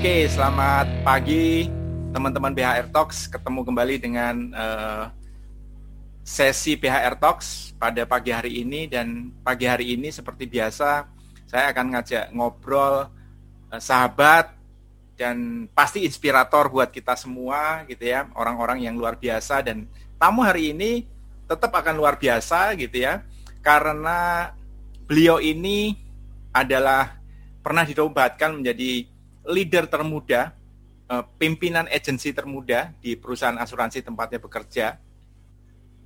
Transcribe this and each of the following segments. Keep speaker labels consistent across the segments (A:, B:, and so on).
A: Oke, selamat pagi teman-teman BHR Talks. Ketemu kembali dengan uh, sesi BHR Talks pada pagi hari ini dan pagi hari ini seperti biasa saya akan ngajak ngobrol uh, sahabat dan pasti inspirator buat kita semua gitu ya, orang-orang yang luar biasa dan tamu hari ini tetap akan luar biasa gitu ya. Karena beliau ini adalah pernah dinobatkan menjadi leader termuda, uh, pimpinan agensi termuda di perusahaan asuransi tempatnya bekerja.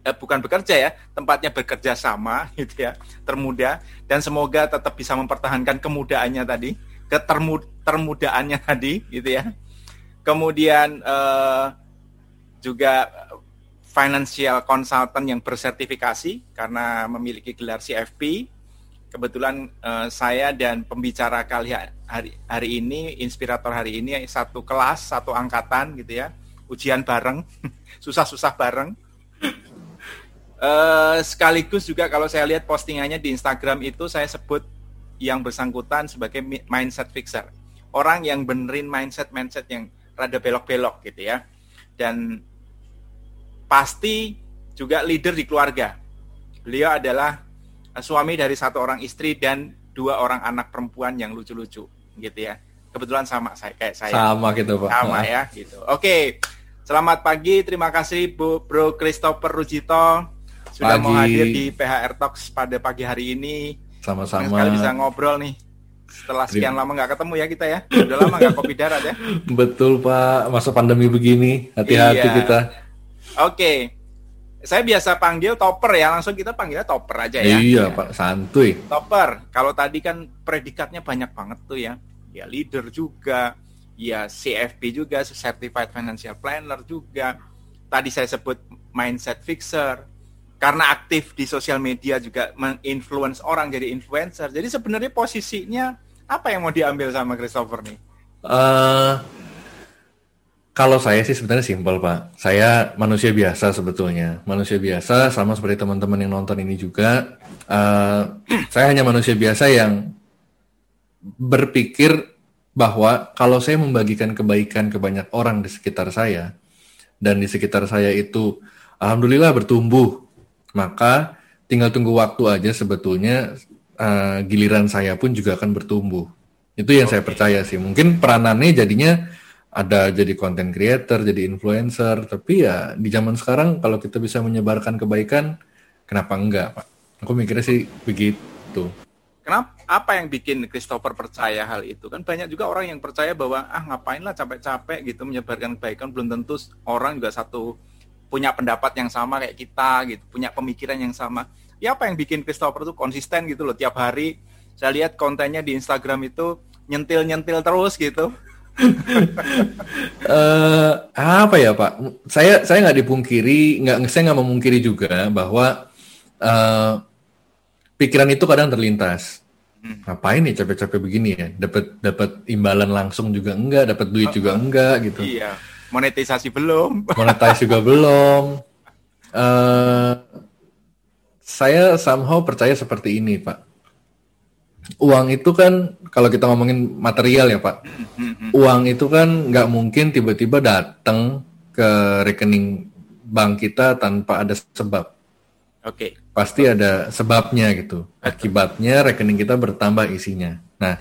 A: Eh, bukan bekerja ya, tempatnya bekerja sama gitu ya, termuda dan semoga tetap bisa mempertahankan kemudaannya tadi, ketermudaannya tadi gitu ya. Kemudian uh, juga financial consultant yang bersertifikasi karena memiliki gelar CFP kebetulan uh, saya dan pembicara kali hari hari ini inspirator hari ini satu kelas satu angkatan gitu ya. Ujian bareng susah-susah bareng. Uh, sekaligus juga kalau saya lihat postingannya di Instagram itu saya sebut yang bersangkutan sebagai mindset fixer. Orang yang benerin mindset mindset yang rada belok-belok gitu ya. Dan pasti juga leader di keluarga. Beliau adalah suami dari satu orang istri dan dua orang anak perempuan yang lucu-lucu gitu ya. Kebetulan sama saya kayak saya.
B: Sama gitu Pak.
A: Sama ya gitu. Oke. Selamat pagi, terima kasih Bu Bro Christopher Rujito sudah pagi. mau hadir di PHR Talks pada pagi hari ini.
B: Sama-sama.
A: Sekali bisa ngobrol nih. Setelah sekian lama nggak ketemu ya kita ya. Sudah lama nggak kopi darat ya.
B: Betul Pak, masa pandemi begini, hati-hati iya. kita.
A: Oke saya biasa panggil topper ya, langsung kita panggilnya topper aja ya.
B: Iya, ya. Pak, santuy.
A: Topper. Kalau tadi kan predikatnya banyak banget tuh ya. Ya leader juga, ya CFP juga, Certified Financial Planner juga. Tadi saya sebut mindset fixer. Karena aktif di sosial media juga menginfluence orang jadi influencer. Jadi sebenarnya posisinya apa yang mau diambil sama Christopher nih? Uh,
B: kalau saya sih sebenarnya simpel Pak. Saya manusia biasa sebetulnya. Manusia biasa sama seperti teman-teman yang nonton ini juga. Uh, saya hanya manusia biasa yang berpikir bahwa kalau saya membagikan kebaikan ke banyak orang di sekitar saya dan di sekitar saya itu alhamdulillah bertumbuh, maka tinggal tunggu waktu aja sebetulnya uh, giliran saya pun juga akan bertumbuh. Itu yang okay. saya percaya sih. Mungkin peranannya jadinya ada jadi content creator, jadi influencer, tapi ya di zaman sekarang kalau kita bisa menyebarkan kebaikan, kenapa enggak, Pak? Aku mikirnya sih begitu.
A: Kenapa? Apa yang bikin Christopher percaya hal itu? Kan banyak juga orang yang percaya bahwa ah ngapain lah capek-capek gitu menyebarkan kebaikan belum tentu orang juga satu punya pendapat yang sama kayak kita gitu, punya pemikiran yang sama. Ya apa yang bikin Christopher tuh konsisten gitu loh tiap hari saya lihat kontennya di Instagram itu nyentil-nyentil terus gitu
B: uh, apa ya Pak? Saya saya nggak dipungkiri, nggak saya nggak memungkiri juga bahwa uh, pikiran itu kadang terlintas. Hmm. Ngapain nih capek-capek begini ya? Dapat dapat imbalan langsung juga enggak, dapat duit juga enggak gitu.
A: Iya. Monetisasi belum.
B: Monetisasi juga belum. Uh, saya somehow percaya seperti ini, Pak uang itu kan kalau kita ngomongin material ya Pak, uang itu kan nggak mungkin tiba-tiba datang ke rekening bank kita tanpa ada sebab.
A: Oke. Okay.
B: Pasti ada sebabnya gitu. Akibatnya rekening kita bertambah isinya. Nah,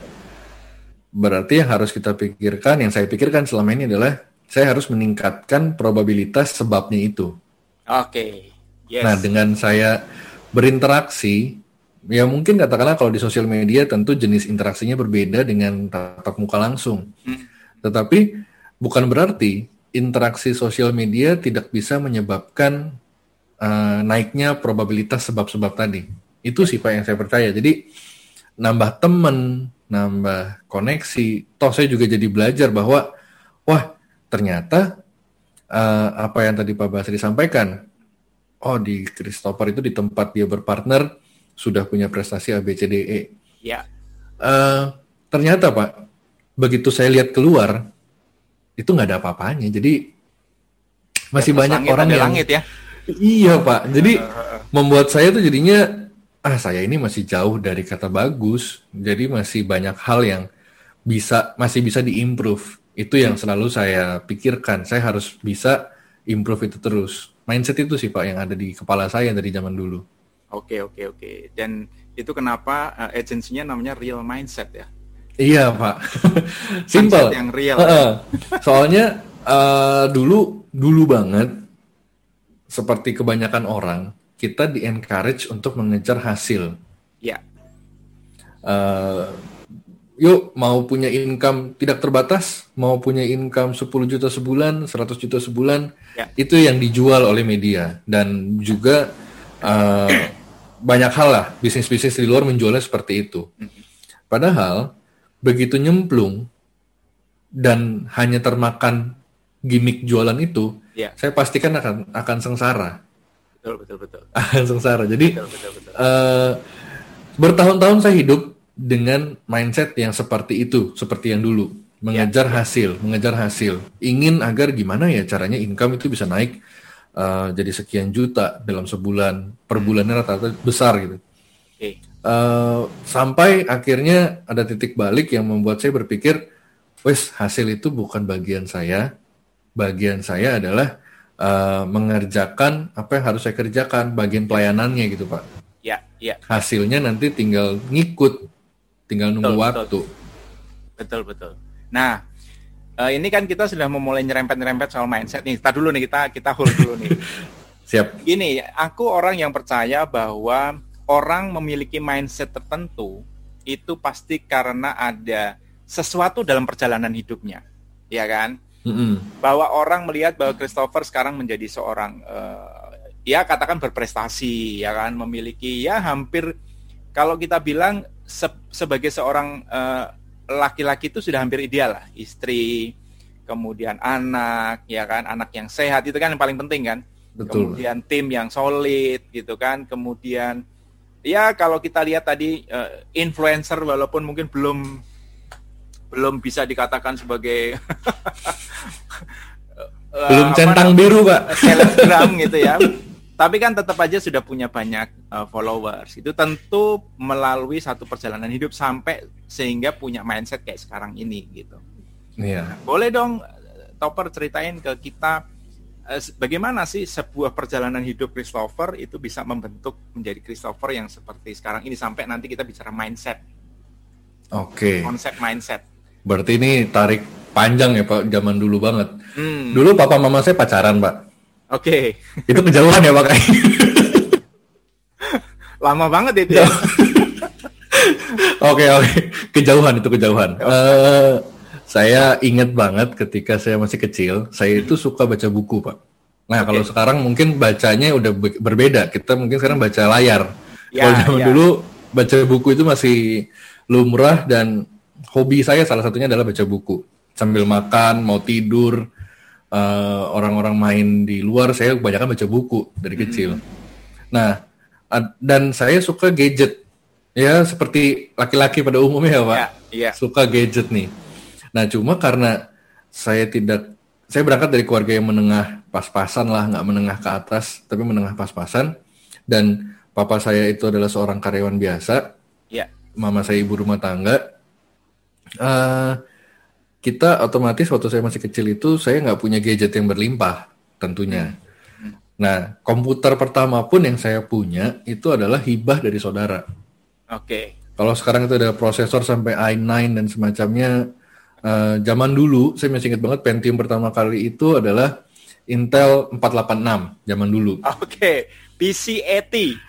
B: berarti yang harus kita pikirkan, yang saya pikirkan selama ini adalah saya harus meningkatkan probabilitas sebabnya itu.
A: Oke. Okay.
B: Yes. Nah, dengan saya berinteraksi ya mungkin katakanlah kalau di sosial media tentu jenis interaksinya berbeda dengan tatap muka langsung. Hmm. Tetapi bukan berarti interaksi sosial media tidak bisa menyebabkan uh, naiknya probabilitas sebab-sebab tadi. Itu sih Pak yang saya percaya. Jadi nambah teman, nambah koneksi. Toh saya juga jadi belajar bahwa wah ternyata uh, apa yang tadi Pak Basri sampaikan. Oh di Christopher itu di tempat dia berpartner sudah punya prestasi ABCDE.
A: Ya.
B: Uh, ternyata Pak, begitu saya lihat keluar, itu nggak ada apa-apanya. Jadi masih banyak orang yang
A: langit ya.
B: Iya Pak. Jadi uh, membuat saya tuh jadinya ah saya ini masih jauh dari kata bagus. Jadi masih banyak hal yang bisa masih bisa diimprove. Itu yang selalu saya pikirkan. Saya harus bisa improve itu terus. Mindset itu sih Pak yang ada di kepala saya dari zaman dulu.
A: Oke, oke, oke. Dan itu kenapa uh, agensinya namanya Real Mindset ya?
B: Iya Pak. Simple.
A: yang real.
B: Soalnya uh, dulu dulu banget seperti kebanyakan orang kita di encourage untuk mengejar hasil.
A: Ya.
B: Uh, yuk mau punya income tidak terbatas, mau punya income 10 juta sebulan, 100 juta sebulan, ya. itu yang dijual oleh media dan juga uh, banyak hal lah bisnis-bisnis di luar menjualnya seperti itu. Padahal begitu nyemplung dan hanya termakan gimmick jualan itu, ya. saya pastikan akan akan sengsara.
A: Betul betul betul.
B: Akan sengsara. Jadi betul, betul, betul. Uh, bertahun-tahun saya hidup dengan mindset yang seperti itu, seperti yang dulu, mengejar ya. hasil, mengejar hasil, ingin agar gimana ya caranya income itu bisa naik uh, jadi sekian juta dalam sebulan, per hmm. bulannya rata-rata besar gitu. Okay. Uh, eh, sampai akhirnya ada titik balik yang membuat saya berpikir, wes hasil itu bukan bagian saya, bagian saya adalah uh, mengerjakan apa yang harus saya kerjakan, bagian pelayanannya gitu pak.
A: Ya, ya.
B: Hasilnya nanti tinggal ngikut tinggal nunggu betul, waktu. Betul.
A: betul betul. Nah, uh, ini kan kita sudah memulai nyerempet-nyerempet soal mindset nih. Kita dulu nih kita kita hold dulu nih.
B: Siap.
A: Gini, aku orang yang percaya bahwa orang memiliki mindset tertentu itu pasti karena ada sesuatu dalam perjalanan hidupnya, ya kan? Mm -hmm. Bahwa orang melihat bahwa Christopher sekarang menjadi seorang, uh, ya katakan berprestasi, ya kan, memiliki ya hampir kalau kita bilang se sebagai seorang eh, laki-laki itu sudah hampir ideal lah, istri, kemudian anak, ya kan, anak yang sehat itu kan yang paling penting kan. Betul. Kemudian tim yang solid gitu kan, kemudian ya kalau kita lihat tadi uh, influencer walaupun mungkin belum belum bisa dikatakan sebagai
B: belum centang biru pak
A: selebgram gitu ya tapi kan tetap aja sudah punya banyak uh, followers. Itu tentu melalui satu perjalanan hidup sampai sehingga punya mindset kayak sekarang ini gitu.
B: Iya. Nah,
A: boleh dong Topper ceritain ke kita uh, bagaimana sih sebuah perjalanan hidup Christopher itu bisa membentuk menjadi Christopher yang seperti sekarang ini sampai nanti kita bicara mindset.
B: Oke. Okay.
A: Konsep mindset.
B: Berarti ini tarik panjang ya Pak, zaman dulu banget. Hmm. Dulu papa mama saya pacaran, Pak.
A: Oke.
B: Okay. Itu kejauhan ya Pak
A: Lama banget itu ya.
B: Oke oke, kejauhan itu kejauhan. Okay. Uh, saya ingat banget ketika saya masih kecil, saya itu suka baca buku pak. Nah okay. kalau sekarang mungkin bacanya udah berbeda. Kita mungkin sekarang baca layar. Ya, kalau zaman ya. dulu baca buku itu masih lumrah dan hobi saya salah satunya adalah baca buku sambil makan, mau tidur, eh, orang-orang main di luar, saya kebanyakan baca buku dari kecil. Hmm. Nah, dan saya suka gadget, ya seperti laki-laki pada umumnya ya pak, yeah, yeah. suka gadget nih. Nah, cuma karena saya tidak, saya berangkat dari keluarga yang menengah pas-pasan lah, nggak menengah ke atas, tapi menengah pas-pasan. Dan papa saya itu adalah seorang karyawan biasa,
A: yeah.
B: mama saya ibu rumah tangga. Uh, kita otomatis waktu saya masih kecil itu saya nggak punya gadget yang berlimpah tentunya. Hmm. Nah, komputer pertama pun yang saya punya itu adalah hibah dari saudara.
A: Oke. Okay.
B: Kalau sekarang itu ada prosesor sampai i9 dan semacamnya. Uh, zaman dulu saya masih ingat banget Pentium pertama kali itu adalah Intel 486 zaman dulu.
A: Oke, okay. PC 80.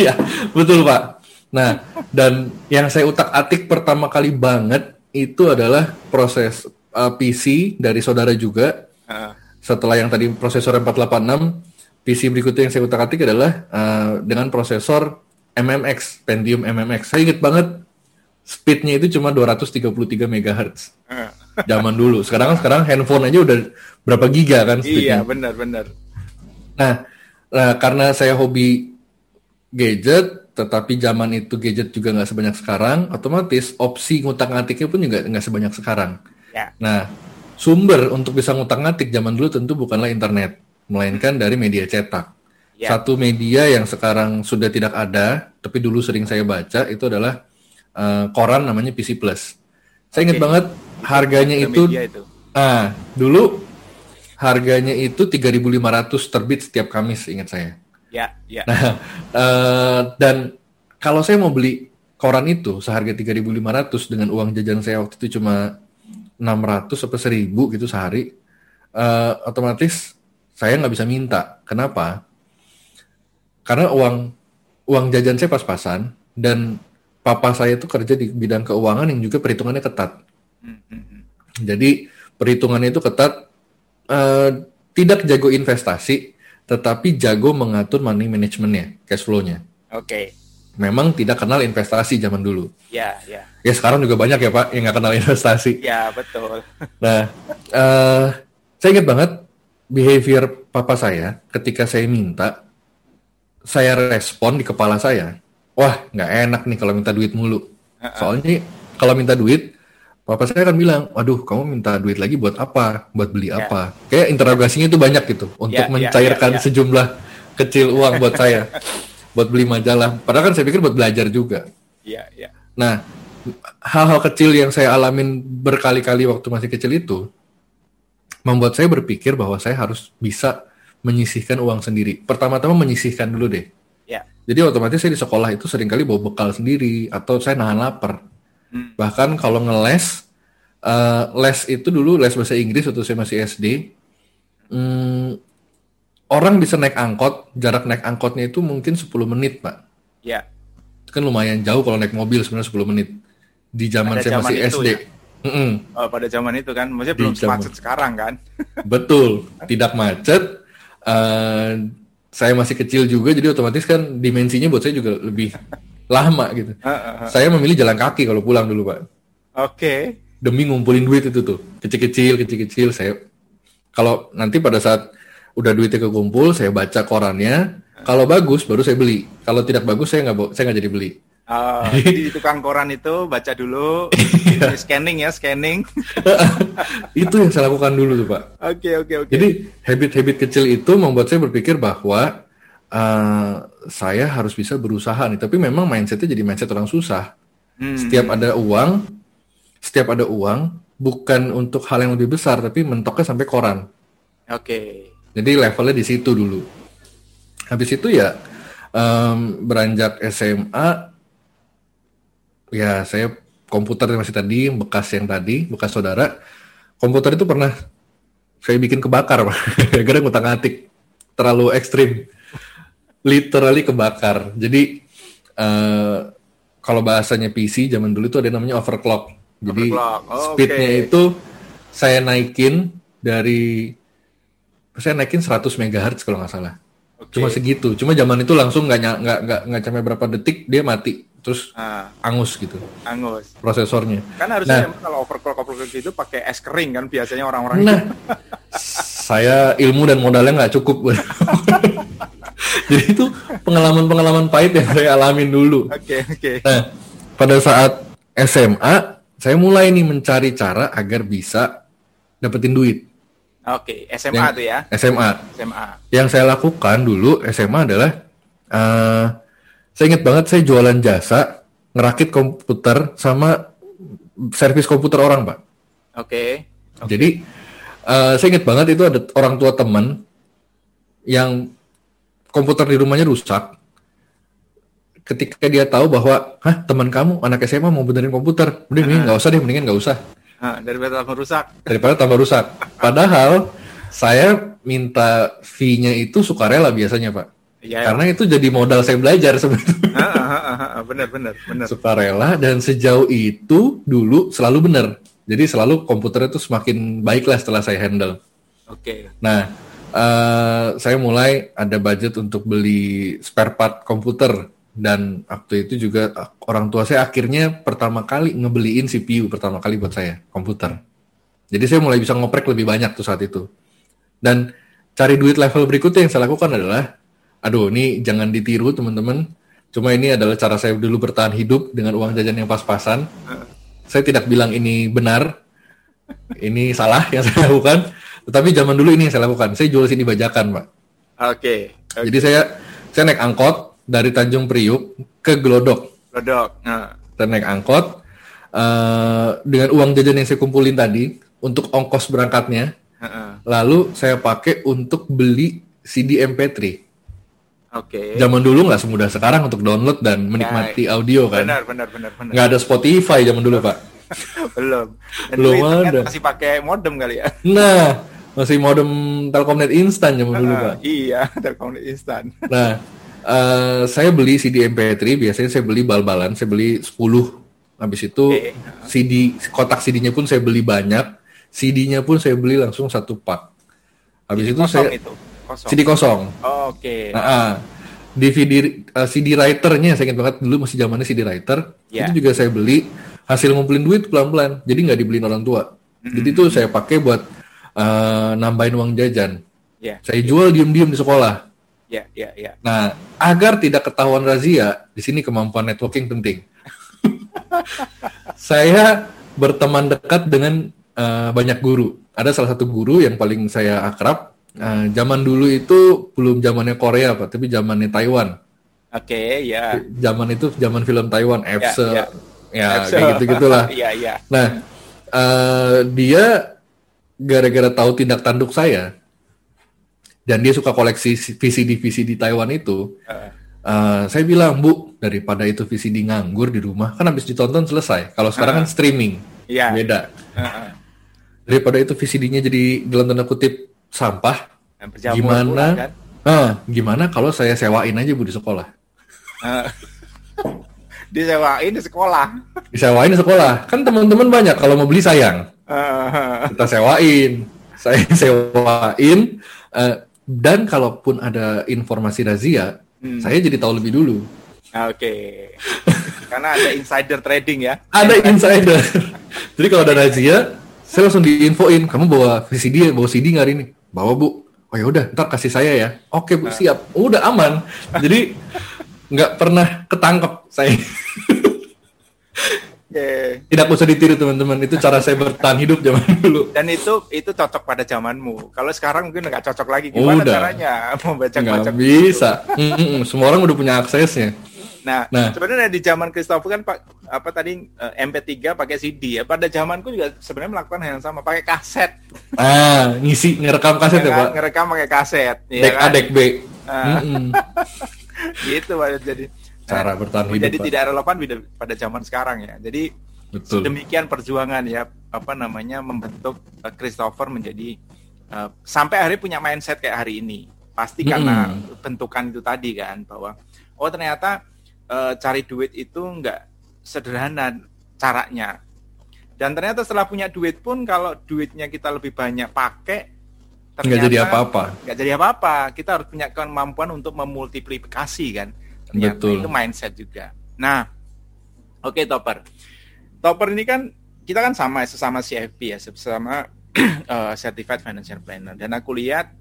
B: Iya, betul Pak. Nah, dan yang saya utak-atik pertama kali banget itu adalah proses uh, PC dari saudara juga. Uh. Setelah yang tadi prosesor 486, PC berikutnya yang saya utak-atik adalah uh, dengan prosesor MMX, Pentium MMX. Saya ingat banget speednya itu cuma 233 MHz. Uh. Zaman dulu. Sekarang sekarang handphone aja udah berapa giga kan
A: speednya. Iya, benar benar.
B: Nah, nah, karena saya hobi gadget, tetapi zaman itu gadget juga nggak sebanyak sekarang, otomatis opsi ngutak-ngatiknya pun juga nggak sebanyak sekarang.
A: Ya.
B: Nah, sumber untuk bisa ngutak-ngatik zaman dulu tentu bukanlah internet, melainkan dari media cetak. Ya. Satu media yang sekarang sudah tidak ada, tapi dulu sering saya baca itu adalah uh, koran namanya PC Plus. Saya ingat banget harganya itu, itu. Ah, dulu harganya itu 3.500 terbit setiap Kamis, ingat saya.
A: Ya, ya.
B: Nah, uh, dan kalau saya mau beli koran itu seharga 3.500 dengan uang jajan saya waktu itu cuma 600 atau 1000 gitu sehari, uh, otomatis saya nggak bisa minta. Kenapa? Karena uang uang jajan saya pas-pasan dan papa saya itu kerja di bidang keuangan yang juga perhitungannya ketat. Hmm, hmm, hmm. Jadi perhitungannya itu ketat, uh, tidak jago investasi, tetapi jago mengatur money managementnya, cash flow-nya.
A: Oke. Okay.
B: Memang tidak kenal investasi zaman dulu.
A: Ya, ya.
B: Ya sekarang juga banyak ya Pak yang nggak kenal investasi.
A: Ya betul.
B: Nah, uh, saya ingat banget behavior papa saya ketika saya minta, saya respon di kepala saya, wah nggak enak nih kalau minta duit mulu. Soalnya kalau minta duit, Papa saya akan bilang, waduh kamu minta duit lagi buat apa? Buat beli yeah. apa? Kayak interogasinya itu banyak gitu untuk yeah, ya, mencairkan yeah, yeah, sejumlah kecil uang buat saya. buat beli majalah. Padahal kan saya pikir buat belajar juga.
A: Iya, yeah, iya. Yeah.
B: Nah, hal-hal kecil yang saya alamin berkali-kali waktu masih kecil itu membuat saya berpikir bahwa saya harus bisa menyisihkan uang sendiri. Pertama-tama menyisihkan dulu deh.
A: Yeah.
B: Jadi otomatis saya di sekolah itu sering kali bawa bekal sendiri atau saya nahan lapar Hmm. Bahkan kalau ngeles, uh, les itu dulu les bahasa Inggris waktu saya masih SD, um, orang bisa naik angkot, jarak naik angkotnya itu mungkin 10 menit, Pak.
A: Ya.
B: Itu kan lumayan jauh kalau naik mobil sebenarnya 10 menit. Di zaman pada saya masih SD. Ya?
A: Mm -mm. Oh, pada zaman itu kan, maksudnya belum macet sekarang kan?
B: Betul, tidak macet. Uh, saya masih kecil juga, jadi otomatis kan dimensinya buat saya juga lebih lama gitu. Uh, uh, uh. Saya memilih jalan kaki kalau pulang dulu pak.
A: Oke. Okay.
B: Demi ngumpulin duit itu tuh kecil-kecil kecil-kecil saya. Kalau nanti pada saat udah duitnya kekumpul saya baca korannya. Kalau bagus baru saya beli. Kalau tidak bagus saya nggak saya nggak jadi beli.
A: Oh, jadi tukang koran itu baca dulu, iya. scanning ya, scanning.
B: itu yang saya lakukan dulu tuh pak.
A: Oke okay, oke okay, oke. Okay.
B: Jadi habit-habit kecil itu membuat saya berpikir bahwa uh, saya harus bisa berusaha nih. Tapi memang mindsetnya jadi mindset orang susah. Hmm. Setiap ada uang, setiap ada uang, bukan untuk hal yang lebih besar, tapi mentoknya sampai koran.
A: Oke. Okay.
B: Jadi levelnya di situ dulu. Habis itu ya um, beranjak SMA, ya saya komputer masih tadi, bekas yang tadi, bekas saudara. Komputer itu pernah saya bikin kebakar, gara-gara ngutang atik. Terlalu ekstrim literally kebakar. Jadi uh, kalau bahasanya PC zaman dulu itu ada namanya overclock. Jadi overclock. Oh, speednya okay. itu saya naikin dari saya naikin 100 MHz kalau nggak salah. Okay. Cuma segitu. Cuma zaman itu langsung nggak nggak nggak nggak sampai berapa detik dia mati. Terus ah. angus gitu.
A: Angus.
B: Prosesornya.
A: Kan harusnya nah, kalau overclock overclock itu pakai es kering kan biasanya orang-orang.
B: Nah, saya ilmu dan modalnya nggak cukup. Jadi itu pengalaman-pengalaman pahit yang saya alamin dulu.
A: Oke, okay, oke. Okay.
B: Nah, pada saat SMA, saya mulai nih mencari cara agar bisa dapetin duit.
A: Oke, okay, SMA yang, tuh ya?
B: SMA.
A: SMA.
B: Yang saya lakukan dulu SMA adalah, uh, saya ingat banget saya jualan jasa, ngerakit komputer sama servis komputer orang, Pak.
A: Oke. Okay.
B: Okay. Jadi, uh, saya ingat banget itu ada orang tua teman yang komputer di rumahnya rusak, ketika dia tahu bahwa, hah teman kamu anak SMA mau benerin komputer, mending nggak usah deh, mendingan nggak usah.
A: Nah, daripada tambah rusak.
B: Daripada tambah rusak. Padahal saya minta fee-nya itu sukarela biasanya pak. Ya, Karena itu jadi modal saya belajar sebetulnya.
A: benar, benar, benar.
B: Sukarela dan sejauh itu dulu selalu benar. Jadi selalu komputer itu semakin baiklah setelah saya handle.
A: Oke. Okay.
B: Nah, uh, saya mulai ada budget untuk beli spare part komputer dan waktu itu juga orang tua saya akhirnya pertama kali ngebeliin CPU pertama kali buat saya komputer. Jadi saya mulai bisa ngoprek lebih banyak tuh saat itu. Dan cari duit level berikutnya yang saya lakukan adalah, aduh ini jangan ditiru teman-teman. Cuma ini adalah cara saya dulu bertahan hidup dengan uang jajan yang pas-pasan. Saya tidak bilang ini benar, ini salah yang saya lakukan. Tetapi zaman dulu ini yang saya lakukan. Saya jual sini bajakan, Pak.
A: Oke. Okay, okay.
B: Jadi saya saya naik angkot dari Tanjung Priuk ke Glodok.
A: Glodok. Nah.
B: Saya naik angkot. uh, dengan uang jajan yang saya kumpulin tadi untuk ongkos berangkatnya,
A: Heeh.
B: lalu saya pakai untuk beli CD MP3.
A: Oke.
B: Zaman dulu nggak semudah sekarang untuk download dan menikmati audio kan.
A: Benar, benar, benar, benar.
B: Nggak ada Spotify zaman dulu pak.
A: Belum. Dan
B: Belum ada.
A: Masih pakai modem kali ya.
B: Nah, masih modem Telkomnet instan zaman dulu pak.
A: Ah, iya, Telkomnet instan.
B: Nah, eh, saya beli CD MP3 biasanya saya beli bal-balan, saya beli 10. Habis itu. CD kotak CD-nya pun saya beli banyak, CD-nya pun saya beli langsung satu pak. Habis itu
A: Kosong
B: saya
A: itu. Kosong.
B: CD kosong.
A: Oh, Oke.
B: Nah, ah. DVD eh, CD writer-nya saya ingat banget dulu masih zamannya CD writer.
A: Ya.
B: Itu juga saya beli hasil ngumpulin duit pelan-pelan. Jadi nggak dibeliin orang tua. Jadi itu saya pakai buat eh, nambahin uang jajan.
A: Ya,
B: Saya jual diem-diem di sekolah.
A: ya, ya, ya.
B: Nah, agar tidak ketahuan razia, di sini kemampuan networking penting. saya berteman dekat dengan eh, banyak guru. Ada salah satu guru yang paling saya akrab. Eh, zaman dulu itu belum zamannya Korea, Pak, tapi zamannya Taiwan.
A: Oke, ya.
B: Zaman itu zaman film Taiwan, Epse,
A: ya.
B: ya,
A: Epse.
B: kayak gitu-gitulah.
A: Iya, iya.
B: Nah, eh, dia gara-gara tahu tindak tanduk saya, dan dia suka koleksi VCD-VCD Taiwan itu,
A: Eh,
B: eh, saya bilang, Bu, daripada itu VCD nganggur di rumah, kan habis ditonton selesai. Kalau sekarang kan streaming,
A: Iya.
B: beda.
A: Heeh.
B: Daripada itu VCD-nya jadi dalam tanda kutip sampah, gimana?
A: kan?
B: Ah, gimana kalau saya sewain aja Bu di sekolah?
A: Eh, Disewain di sekolah.
B: Disewain di sekolah. Kan teman-teman banyak kalau mau beli sayang. Kita sewain. Saya sewain eh, dan kalaupun ada informasi razia
A: Hmm.
B: saya jadi tahu lebih dulu.
A: Oke. Karena ada insider trading ya.
B: ada insider. Jadi kalau ada razia saya langsung diinfoin kamu bawa VCD ya bawa CD nggak hari ini? Bawa bu. Oh ya udah ntar kasih saya ya. Oke bu siap. Udah aman. Jadi nggak pernah ketangkep saya
A: Oke.
B: tidak usah ditiru teman-teman itu cara saya bertahan hidup zaman dulu
A: Dan itu itu cocok pada zamanmu. Kalau sekarang mungkin nggak cocok lagi. Gimana
B: Udah.
A: caranya membaca
B: nggak
A: baca
B: bisa Mm-mm, semua orang udah punya aksesnya
A: Nah,
B: Nah.
A: sebenarnya di zaman Christopher kan Pak apa tadi eh, MP3 pakai CD ya. Pada zamanku juga sebenarnya melakukan hal yang sama, pakai kaset.
B: Ah, ngisi ngerekam kaset ya? Pak.
A: Ngerekam pakai kaset, ya
B: Dek A,
A: kan?
B: dek B.
A: Ah.
B: Mm-mm.
A: gitu Pak. Jadi
B: Cara bertahan hidup,
A: Jadi
B: Pak.
A: tidak relevan pada- zaman sekarang ya. Jadi
B: Betul.
A: demikian perjuangan ya apa namanya membentuk eh, Christopher menjadi eh, sampai akhirnya punya mindset kayak hari ini. Pasti karena
B: Mm-mm.
A: bentukan itu tadi kan bahwa oh ternyata eh, cari duit itu enggak sederhana caranya. Dan ternyata setelah punya duit pun kalau duitnya kita lebih banyak pakai
B: Nggak jadi apa-apa.
A: nggak jadi apa-apa. Kita harus punya kemampuan untuk memultiplikasi kan. Ternyata
B: Betul.
A: itu mindset juga. Nah, oke Topper. Topper ini kan kita kan sama sesama CFP ya, sesama eh, Certified Financial Planner. Dan aku lihat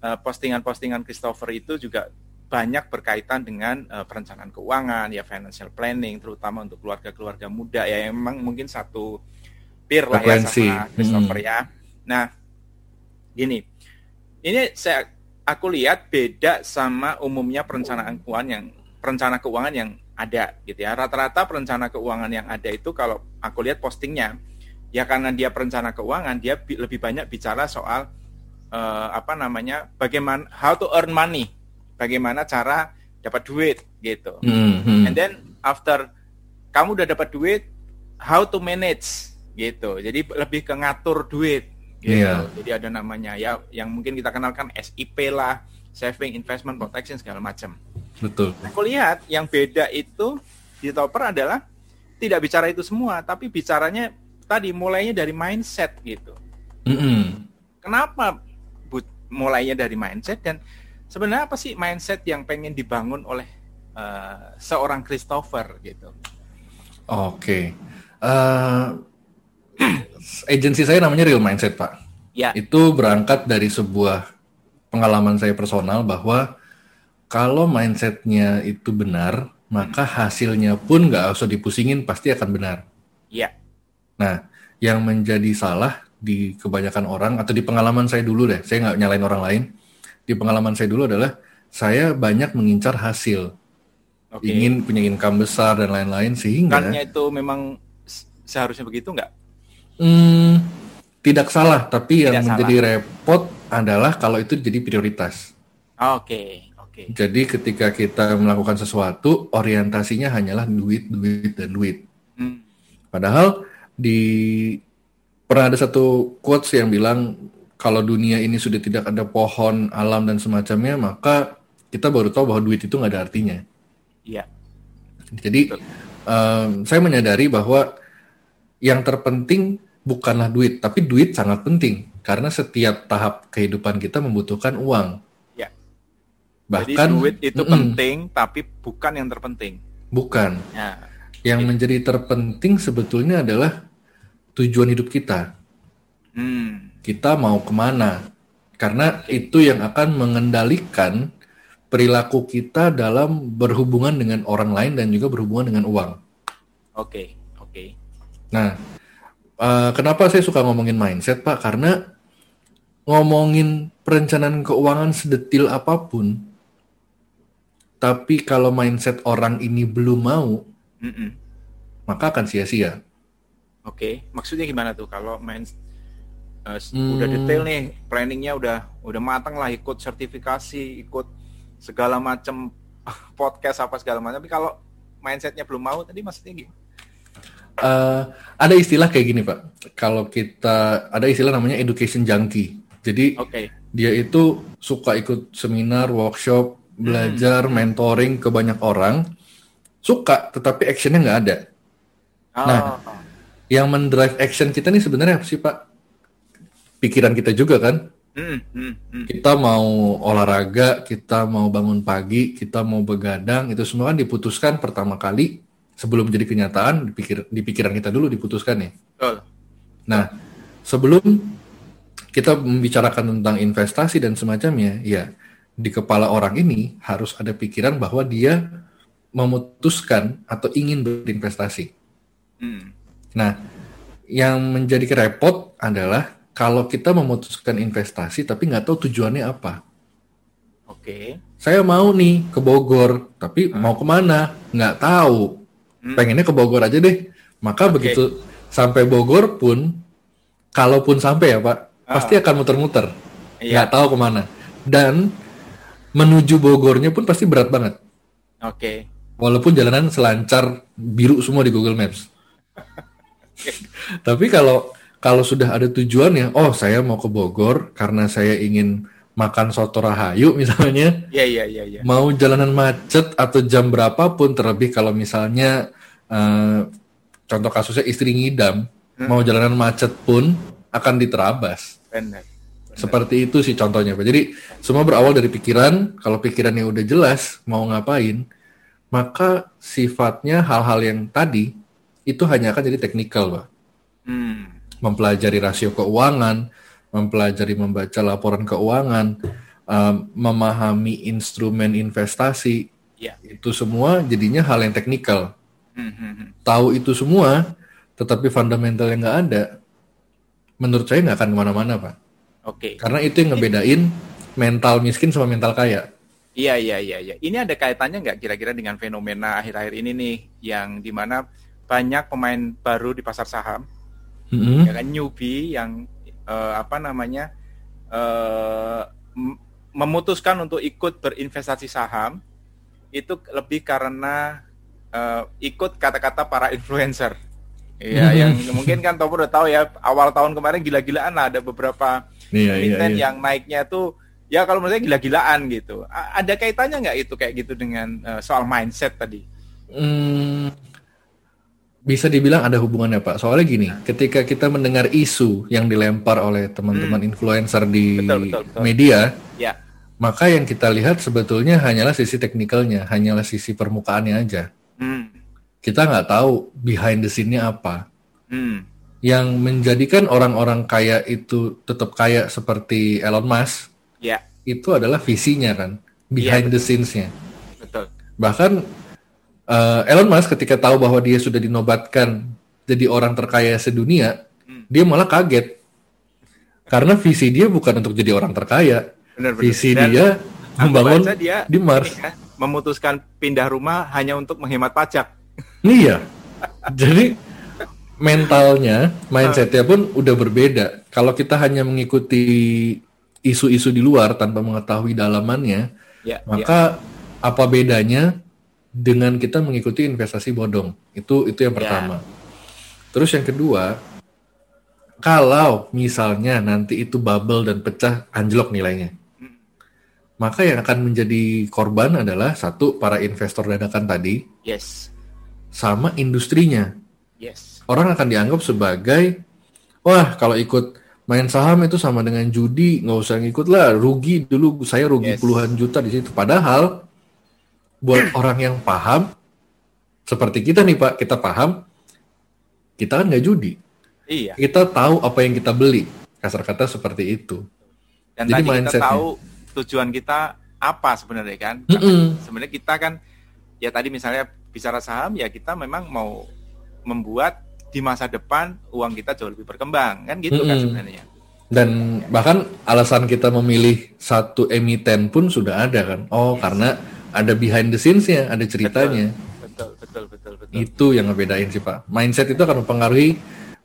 A: eh, postingan-postingan Christopher itu juga banyak berkaitan dengan eh, perencanaan keuangan, ya financial planning, terutama untuk keluarga-keluarga muda ya, yang memang mungkin satu peer lah ya sama Christopher
B: Hmm.
A: ya. Nah, gini, ini saya aku lihat beda sama umumnya perencanaan keuangan yang perencana keuangan yang ada gitu ya. Rata-rata perencana keuangan yang ada itu kalau aku lihat postingnya ya karena dia perencana keuangan dia bi- lebih banyak bicara soal eh, apa namanya bagaimana how to earn money, bagaimana cara dapat duit gitu.
B: Hmm, hmm.
A: And then after kamu udah dapat duit, how to manage gitu. Jadi lebih ke ngatur duit gitu.
B: Iya.
A: Jadi ada namanya ya yang mungkin kita kenalkan SIP lah, saving, investment, protection segala macam.
B: Betul.
A: Aku lihat yang beda itu di Topper adalah tidak bicara itu semua, tapi bicaranya tadi mulainya dari mindset gitu.
B: Mm-mm.
A: Kenapa but mulainya dari mindset dan sebenarnya apa sih mindset yang pengen dibangun oleh eh, seorang Christopher gitu?
B: Oke. Eh, agensi saya namanya Real Mindset, Pak.
A: Ya,
B: Itu berangkat dari sebuah pengalaman saya personal bahwa kalau mindsetnya itu benar, maka hasilnya pun nggak usah dipusingin, pasti akan benar.
A: ya,
B: Nah, yang menjadi salah di kebanyakan orang atau di pengalaman saya dulu deh, saya nggak nyalain orang lain. Di pengalaman saya dulu adalah saya banyak mengincar hasil,
A: oke.
B: ingin punya income besar dan lain-lain sehingga
A: Bukannya itu memang seharusnya begitu nggak?
B: Hmm, tidak salah, tapi yang
A: Tidak
B: menjadi repot adalah kalau itu jadi prioritas.
A: Oke, oke.
B: Jadi ketika kita melakukan sesuatu, orientasinya hanyalah duit, duit, dan duit.
A: Hmm.
B: Padahal di pernah ada satu quotes yang bilang kalau dunia ini sudah tidak ada pohon, alam dan semacamnya, maka kita baru tahu bahwa duit itu nggak ada artinya.
A: Iya.
B: Jadi um, saya menyadari bahwa yang terpenting bukanlah duit, tapi duit sangat penting karena setiap tahap kehidupan kita membutuhkan uang.
A: Ya.
B: Bahkan
A: Jadi duit itu
B: Mm-mm.
A: penting, tapi bukan yang terpenting.
B: bukan.
A: Ya.
B: Yang menjadi terpenting sebetulnya adalah tujuan hidup kita.
A: Hmm.
B: Kita mau ke mana? Karena itu yang akan mengendalikan perilaku kita dalam berhubungan dengan orang lain dan juga berhubungan dengan uang.
A: Oke, oke.
B: Nah, eh, kenapa saya suka ngomongin mindset, Pak? Karena ngomongin perencanaan keuangan sedetil apa pun, tapi kalau mindset orang ini belum mau,
A: Mm-mm.
B: maka akan sia-sia.
A: Oke, maksudnya gimana tuh kalau main s-
B: Hmm.
A: udah detail nih, planningnya udah udah matang lah, ikut sertifikasi, ikut segala macam podcast apa segala macam. Tapi kalau mindsetnya belum mau, tadi maksudnya gimana?
B: Eh, ada istilah kayak gini, Pak. Kalau kita ada istilah namanya education junkie. Jadi
A: Oke,
B: dia itu suka ikut seminar, workshop, belajar, mentoring ke banyak orang. Suka, tetapi actionnya nggak ada.
A: Oh,
B: Nah. Yang mendrive action kita nih sebenarnya apa sih, Pak? Pikiran kita juga kan?
A: mm, mm, mm.
B: Kita mau olahraga, kita mau bangun pagi, kita mau begadang, itu semua kan diputuskan pertama kali sebelum jadi kenyataan, di, pikir, di pikiran kita dulu diputuskan ya.
A: Betul.
B: Nah, sebelum kita membicarakan tentang investasi dan semacamnya, ya di kepala orang ini harus ada pikiran bahwa dia memutuskan atau ingin berinvestasi.
A: Mm.
B: Nah, yang menjadi repot adalah kalau kita memutuskan investasi tapi nggak tahu tujuannya apa.
A: Oke.
B: Saya mau nih ke Bogor, tapi mau ke mana? Nggak tahu.
A: Hmm.
B: Pengennya ke Bogor aja deh. Maka
A: Oke.
B: begitu sampai Bogor pun, kalaupun sampai ya Pak,
A: Ah.
B: pasti akan muter-muter.
A: Iya.
B: Nggak tahu ke mana. Dan menuju Bogornya pun pasti berat banget.
A: Oke.
B: Walaupun jalanan selancar biru semua di Google Maps. Tapi kalau kalau sudah ada tujuannya, oh saya mau ke Bogor karena saya ingin makan soto rahayu misalnya,
A: Iya, iya, iya, iya.
B: mau jalanan macet atau jam berapapun terlebih kalau misalnya eh, contoh kasusnya istri ngidam, mau jalanan macet pun akan diterabas.
A: Benar.
B: Seperti itu sih contohnya Pak. Jadi semua berawal dari pikiran. Kalau pikirannya udah jelas mau ngapain, maka sifatnya hal-hal yang tadi itu hanya akan jadi teknikal Pak.
A: Hmm.
B: Mempelajari rasio keuangan, mempelajari membaca laporan keuangan, um, memahami instrumen investasi,
A: Iya.
B: itu semua jadinya hal yang teknikal.
A: Hmm, hmm, hmm.
B: Tahu itu semua, tetapi fundamental yang nggak ada, menurut saya nggak akan ke mana-mana Pak.
A: Oke.
B: Karena itu yang ngebedain mental miskin sama mental kaya.
A: Iya, iya, iya, iya. Ini ada kaitannya nggak kira-kira dengan fenomena akhir-akhir ini nih, yang di mana banyak pemain baru di pasar saham,
B: Mm-mm.
A: ya kan newbie yang eh, apa namanya m- memutuskan untuk ikut berinvestasi saham itu lebih karena eh, ikut kata-kata para influencer. Iya,
B: Mhm.
A: yang mungkin kan Topo udah tahu ya awal tahun kemarin gila-gilaan lah ada beberapa
B: Iya, iya,
A: emiten
B: iya.
A: yang naiknya tuh ya kalau menurut saya gila-gilaan gitu. A- Ada kaitannya nggak itu kayak gitu dengan eh, soal mindset tadi?
B: Hmm, bisa dibilang ada hubungannya Pak. Soalnya gini, ketika kita mendengar isu yang dilempar oleh teman-teman influencer di
A: Hmm. Betul, betul, betul.
B: media,
A: Ya,
B: maka yang kita lihat sebetulnya hanyalah sisi teknikalnya, hanyalah sisi permukaannya aja.
A: hmm,
B: Kita nggak tahu behind the scene-nya apa.
A: hmm,
B: Yang menjadikan orang-orang kaya itu tetap kaya seperti Elon Musk,
A: ya,
B: itu adalah visinya kan, behind the scenes-nya.
A: betul.
B: Bahkan eh, Elon Musk ketika tahu bahwa dia sudah dinobatkan jadi orang terkaya sedunia,
A: Hmm.
B: dia malah kaget. Karena visi dia bukan untuk jadi orang terkaya.
A: Benar, benar.
B: Visi
A: Dan
B: dia membangun
A: dia
B: di Mars.
A: ya, memutuskan pindah rumah hanya untuk menghemat pajak.
B: Iya. Jadi mentalnya, mindsetnya pun udah berbeda. Kalau kita hanya mengikuti isu-isu di luar tanpa mengetahui dalamannya,
A: Ya,
B: maka apa bedanya dengan kita mengikuti investasi bodong? Itu itu yang
A: Ya.
B: pertama. Terus yang kedua, kalau misalnya nanti itu bubble dan pecah anjlok nilainya, maka yang akan menjadi korban adalah satu para investor dadakan tadi,
A: yes,
B: sama industrinya.
A: yes.
B: Orang akan dianggap sebagai, wah kalau ikut main saham itu sama dengan judi, nggak usah ngikut lah, rugi dulu saya rugi
A: Yes.
B: puluhan juta di situ. Padahal buat orang yang paham, seperti kita nih Pak, kita paham, kita kan nggak judi.
A: Iya.
B: Kita tahu apa yang kita beli. Kasar kata seperti itu.
A: Dan
B: Jadi
A: tadi kita tahu tujuan kita apa sebenarnya kan?
B: Mm-mm.
A: Sebenarnya kita kan ya tadi misalnya bicara saham ya kita memang mau membuat di masa depan uang kita jauh lebih berkembang kan gitu kan
B: Mm-mm.
A: sebenarnya.
B: Dan bahkan alasan kita memilih satu emiten pun sudah ada kan. Oh, karena ada behind the scenes-nya, ada ceritanya.
A: Betul, betul, betul, betul.
B: Itu yang ngebedain sih Pak. Mindset itu akan mempengaruhi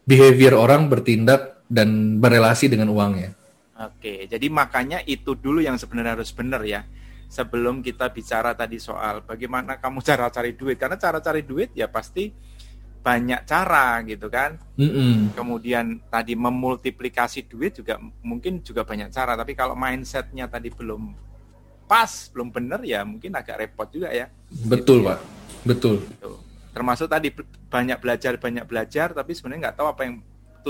B: behavior orang bertindak dan berelasi dengan uangnya.
A: Oke, jadi makanya itu dulu yang sebenarnya harus benar ya. Sebelum kita bicara tadi soal bagaimana kamu cara cari duit, karena cara cari duit ya pasti banyak cara gitu kan.
B: Mm-mm.
A: Kemudian tadi memultiplikasi duit juga mungkin juga banyak cara, tapi kalau mindsetnya tadi belum pas, belum benar ya mungkin agak repot juga ya.
B: Betul Pak, betul.
A: Gitu. Termasuk tadi banyak belajar banyak belajar, tapi sebenarnya nggak tahu apa yang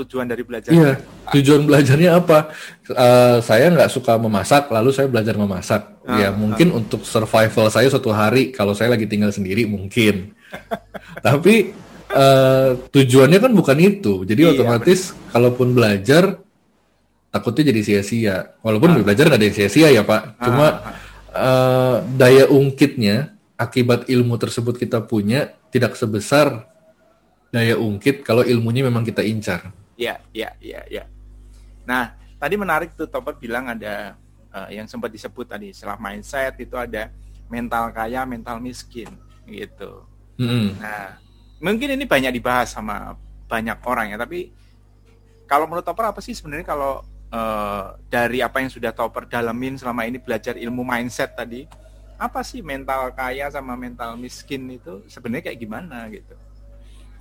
A: tujuan dari belajar.
B: Iya, tujuan belajarnya apa? Eh, saya nggak suka memasak, lalu saya belajar memasak.
A: Ah,
B: ya mungkin untuk survival saya suatu hari, kalau saya lagi tinggal sendiri mungkin. Tapi eh, tujuannya kan bukan itu. Jadi
A: Iya,
B: otomatis kalaupun belajar, takutnya jadi sia-sia. Walaupun belajar nggak ada yang sia-sia ya Pak. Cuma eh, daya ungkitnya akibat ilmu tersebut kita punya tidak sebesar daya ungkit kalau ilmunya memang kita incar.
A: Iya, iya, iya, iya. Nah, tadi menarik tuh Topet bilang ada eh, yang sempat disebut tadi setelah mindset itu ada mental kaya, mental miskin gitu.
B: Mm-mm.
A: Nah, mungkin ini banyak dibahas sama banyak orang ya, tapi kalau menurut Topper apa sih sebenarnya kalau eh, dari apa yang sudah Topper dalamin selama ini belajar ilmu mindset tadi, apa sih mental kaya sama mental miskin itu sebenarnya kayak gimana gitu?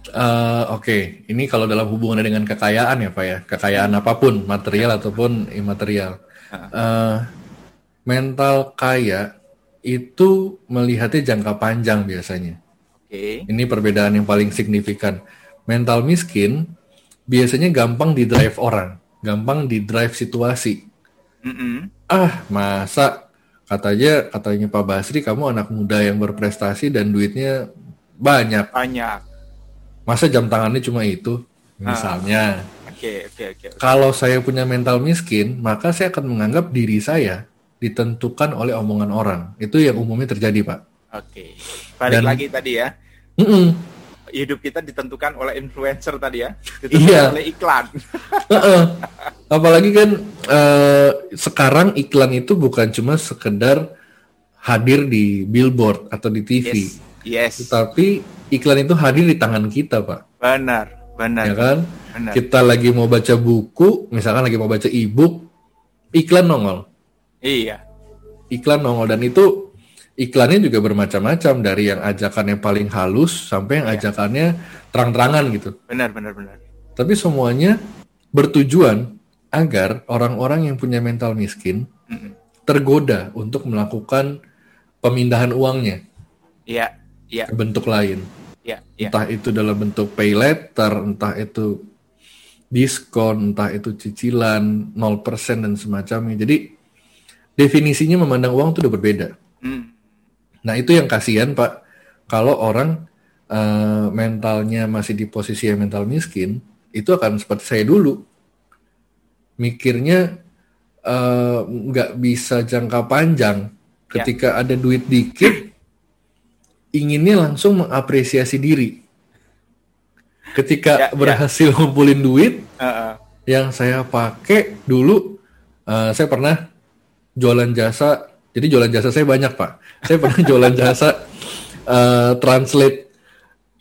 B: Eh, Oke, ini kalau dalam hubungannya dengan kekayaan ya Pak ya, kekayaan apa pun, material ataupun imaterial. Eh, mental kaya itu melihatnya jangka panjang biasanya.
A: Oke.
B: Ini perbedaan yang paling signifikan. Mental miskin biasanya gampang di drive orang, gampang di drive situasi.
A: Mm-mm.
B: Ah, masa katanya katanya Pak Basri kamu anak muda yang berprestasi dan duitnya banyak.
A: Banyak.
B: Masa jam tangannya cuma itu? Misalnya.
A: Oke, oke, oke.
B: Kalau saya punya mental miskin, maka saya akan menganggap diri saya ditentukan oleh omongan orang. Itu yang umumnya terjadi, Pak.
A: Oke. Balik
B: Dan-
A: lagi tadi ya.
B: Mm-mm.
A: Hidup kita ditentukan oleh influencer tadi ya. Ditentukan
B: Iya.
A: oleh iklan.
B: Heeh. Apalagi kan eh, sekarang iklan itu bukan cuma sekedar hadir di billboard atau di TV,
A: Yes. Yes.
B: tapi iklan itu hadir di tangan kita, Pak.
A: Benar, benar.
B: Ya kan?
A: Benar.
B: Kita lagi mau baca buku, misalkan lagi mau baca e-book, iklan nongol.
A: Iya.
B: iklan nongol dan itu iklannya juga bermacam-macam dari yang ajakannya paling halus sampai yang
A: Iya.
B: ajakannya terang-terangan gitu.
A: Benar, benar, benar.
B: Tapi semuanya bertujuan agar orang-orang yang punya mental miskin tergoda untuk melakukan pemindahan uangnya
A: Iya, iya,
B: ke bentuk lain.
A: iya, iya.
B: Entah itu dalam bentuk pay letter, entah itu diskon, entah itu cicilan 0% dan semacamnya. Jadi definisinya memandang uang itu udah berbeda.
A: Mm.
B: Nah itu yang kasihan Pak, kalau orang eh, mentalnya masih di posisi yang mental miskin, itu akan seperti saya dulu, mikirnya eh, nggak bisa jangka panjang.
A: Ya.
B: Ketika ada duit dikit, inginnya langsung mengapresiasi diri. Ketika
A: Ya, ya.
B: berhasil ngumpulin duit,
A: Heeh.
B: yang saya pakai dulu eh, saya pernah jualan jasa jadi jualan jasa saya banyak pak saya pernah jualan jasa eh, translate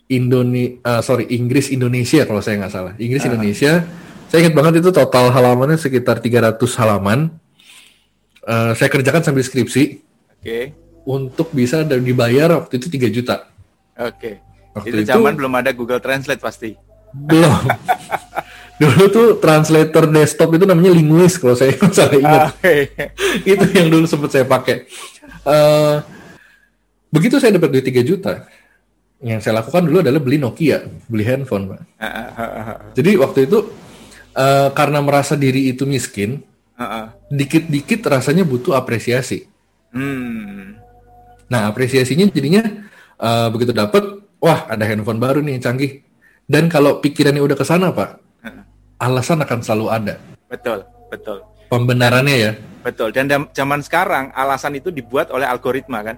B: Indone uh, sorry Inggris Indonesia kalau saya nggak salah. Inggris
A: Ah.
B: Indonesia. Saya ingat banget itu total halamannya sekitar 300 halaman. Eh, saya kerjakan sambil skripsi
A: Oke.
B: untuk bisa dan dibayar waktu itu 3 juta.
A: Oke.
B: Waktu
A: Itu
B: itu-
A: zaman belum ada Google Translate pasti.
B: Belum. dulu tuh translator desktop itu namanya Linguist kalau saya salah ingat.
A: Oke.
B: itu yang dulu sempat saya pakai. Eh, begitu saya dapat duit 3 juta, yang saya lakukan dulu adalah beli Nokia, beli handphone, Pak.
A: Ah, ah, ah, ah,
B: Jadi waktu itu eh, karena merasa diri itu miskin,
A: ah, ah.
B: dikit-dikit rasanya butuh apresiasi.
A: Hmm.
B: Nah, apresiasinya jadinya eh, begitu dapat, wah ada handphone baru nih canggih. Dan kalau pikirannya udah ke sana, Pak,
A: Ah,
B: alasan akan selalu ada.
A: Betul, betul.
B: Pembenarannya ya.
A: Betul. Dan zaman sekarang alasan itu dibuat oleh algoritma kan?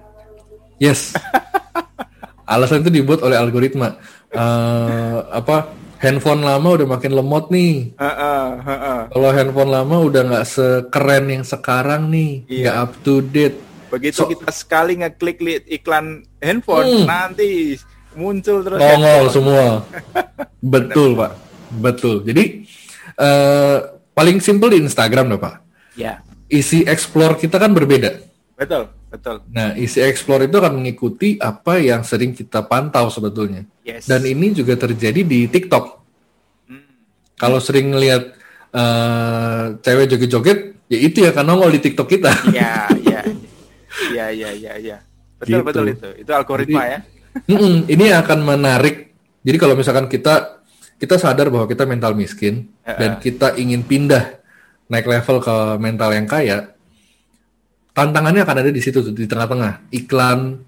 B: Yes. Alasan itu dibuat oleh algoritma. Eh, apa handphone lama udah makin lemot nih.
A: Ah, ah, ah, ah.
B: Kalau handphone lama udah nggak sekeren yang sekarang nih,
A: Iya.
B: nggak up to date.
A: Begitu
B: So-
A: kita sekali ngeklik iklan handphone,
B: Hmm.
A: nanti muncul terus.
B: Nongol
A: handphone.
B: semua. Betul pak, betul. Jadi eh, paling simple di Instagram dah pak.
A: Ya,
B: Isi explore kita kan berbeda.
A: betul, betul.
B: Nah, isi explore itu akan mengikuti apa yang sering kita pantau sebetulnya.
A: Yes.
B: Dan ini juga terjadi di TikTok.
A: Hmm.
B: Kalau sering ngelihat eh, cewek joget-joget, ya itu ya kan nongol di TikTok kita.
A: Ya, ya, ya, ya, ya, ya. Betul,
B: Gitu.
A: betul itu. Itu algoritma
B: Jadi-
A: ya.
B: Ini akan menarik. Jadi kalau misalkan kita kita sadar bahwa kita mental miskin
A: Eh,
B: dan kita ingin pindah naik level ke mental yang kaya, tantangannya akan ada di situ tuh, di tengah-tengah. Iklan,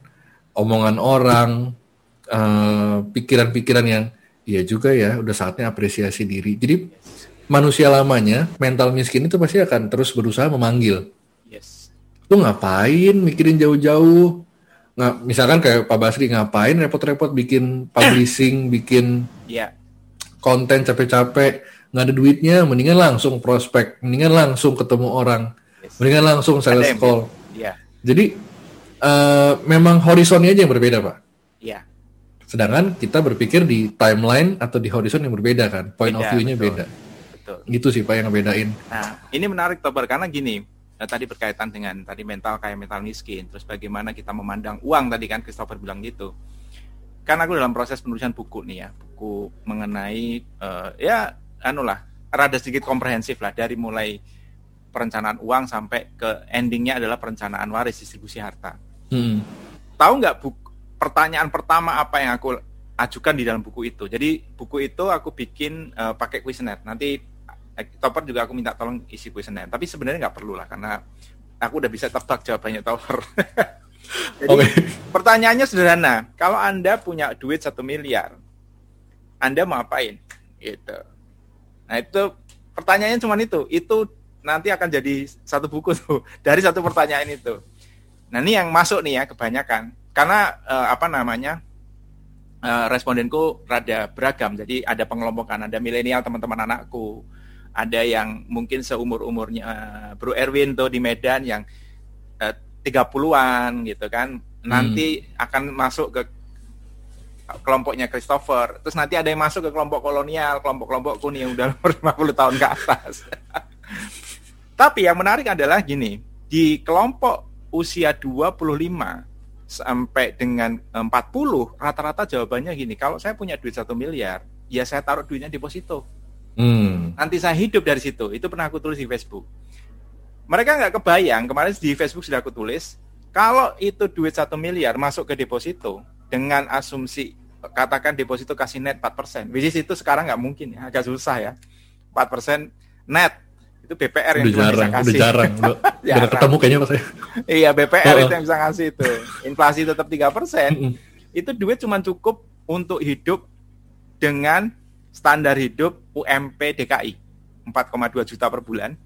B: omongan orang, eh, pikiran-pikiran yang iya juga ya, udah saatnya apresiasi diri. Jadi manusia lamanya mental miskin itu pasti akan terus berusaha memanggil
A: Yes.
B: lu ngapain mikirin jauh-jauh nggak misalkan kayak Pak Basri ngapain repot-repot bikin publishing bikin
A: Ya,
B: konten capek-capek nggak ada duitnya mendingan langsung prospek mendingan langsung ketemu orang
A: Yes.
B: mendingan langsung sales
A: yang
B: call
A: ya,
B: jadi eh, memang horizonnya aja yang berbeda pak
A: ya.
B: sedangkan kita berpikir di timeline atau di horizon yang berbeda kan point of
A: Beda,
B: view-nya
A: betul.
B: beda
A: Betul.
B: gitu sih pak yang ngebedain
A: Nah, ini menarik Tobar karena gini, eh, tadi berkaitan dengan tadi mental kayak mental miskin, terus bagaimana kita memandang uang tadi kan Christopher bilang gitu. Kan aku dalam proses penulisan buku nih ya, buku mengenai eh, ya anu lah, rada sedikit komprehensif lah dari mulai perencanaan uang sampai ke endingnya adalah perencanaan waris distribusi harta.
B: Hmm.
A: Tahu nggak bu pertanyaan pertama apa yang aku ajukan di dalam buku itu? Jadi buku itu aku bikin eh, pakai kuesioner. Nanti eh, Topper juga aku minta tolong isi kuesioner. Tapi sebenarnya nggak perlu lah karena aku udah bisa tebak jawabannya Topper. Jadi
B: Oke.
A: pertanyaannya sederhana. Kalau anda punya duit satu miliar, anda mau apain? Gitu. Nah itu pertanyaannya cuma itu. Itu nanti akan jadi satu buku tuh dari satu pertanyaan itu. Nah ini yang masuk nih ya kebanyakan karena eh, apa namanya eh, respondenku rada beragam. Jadi ada pengelompokan, ada milenial teman-teman anakku, ada yang mungkin seumur umurnya Bro Erwin tuh di Medan yang eh, 30-an gitu kan. Nanti akan masuk ke kelompoknya Christopher. Terus nanti ada yang masuk ke kelompok kolonial, kelompok-kelompokku nih yang udah umur 50 tahun ke atas. Tapi yang menarik adalah gini, di kelompok usia 25 sampai dengan 40 rata-rata jawabannya gini, kalau saya punya duit satu miliar, ya saya taruh duitnya deposito.
B: Hmm.
A: Nanti saya hidup dari situ. Itu pernah aku tulis di Facebook. Mereka nggak kebayang, kemarin di Facebook sudah aku tulis, kalau itu duit satu miliar masuk ke deposito dengan asumsi katakan deposito kasih net 4%. Which is itu sekarang nggak mungkin ya, agak susah ya. 4% net itu BPR yang
B: udah
A: cuma
B: jarang
A: bisa kasih.
B: udah jarang udah,
A: Jarang.
B: ketemu kayaknya pas saya
A: iya BPR
B: Oh.
A: itu yang bisa ngasih itu. Inflasi tetap 3%.
B: Mm-mm.
A: itu duit cuma cukup untuk hidup dengan standar hidup UMP DKI 4,2 juta per bulan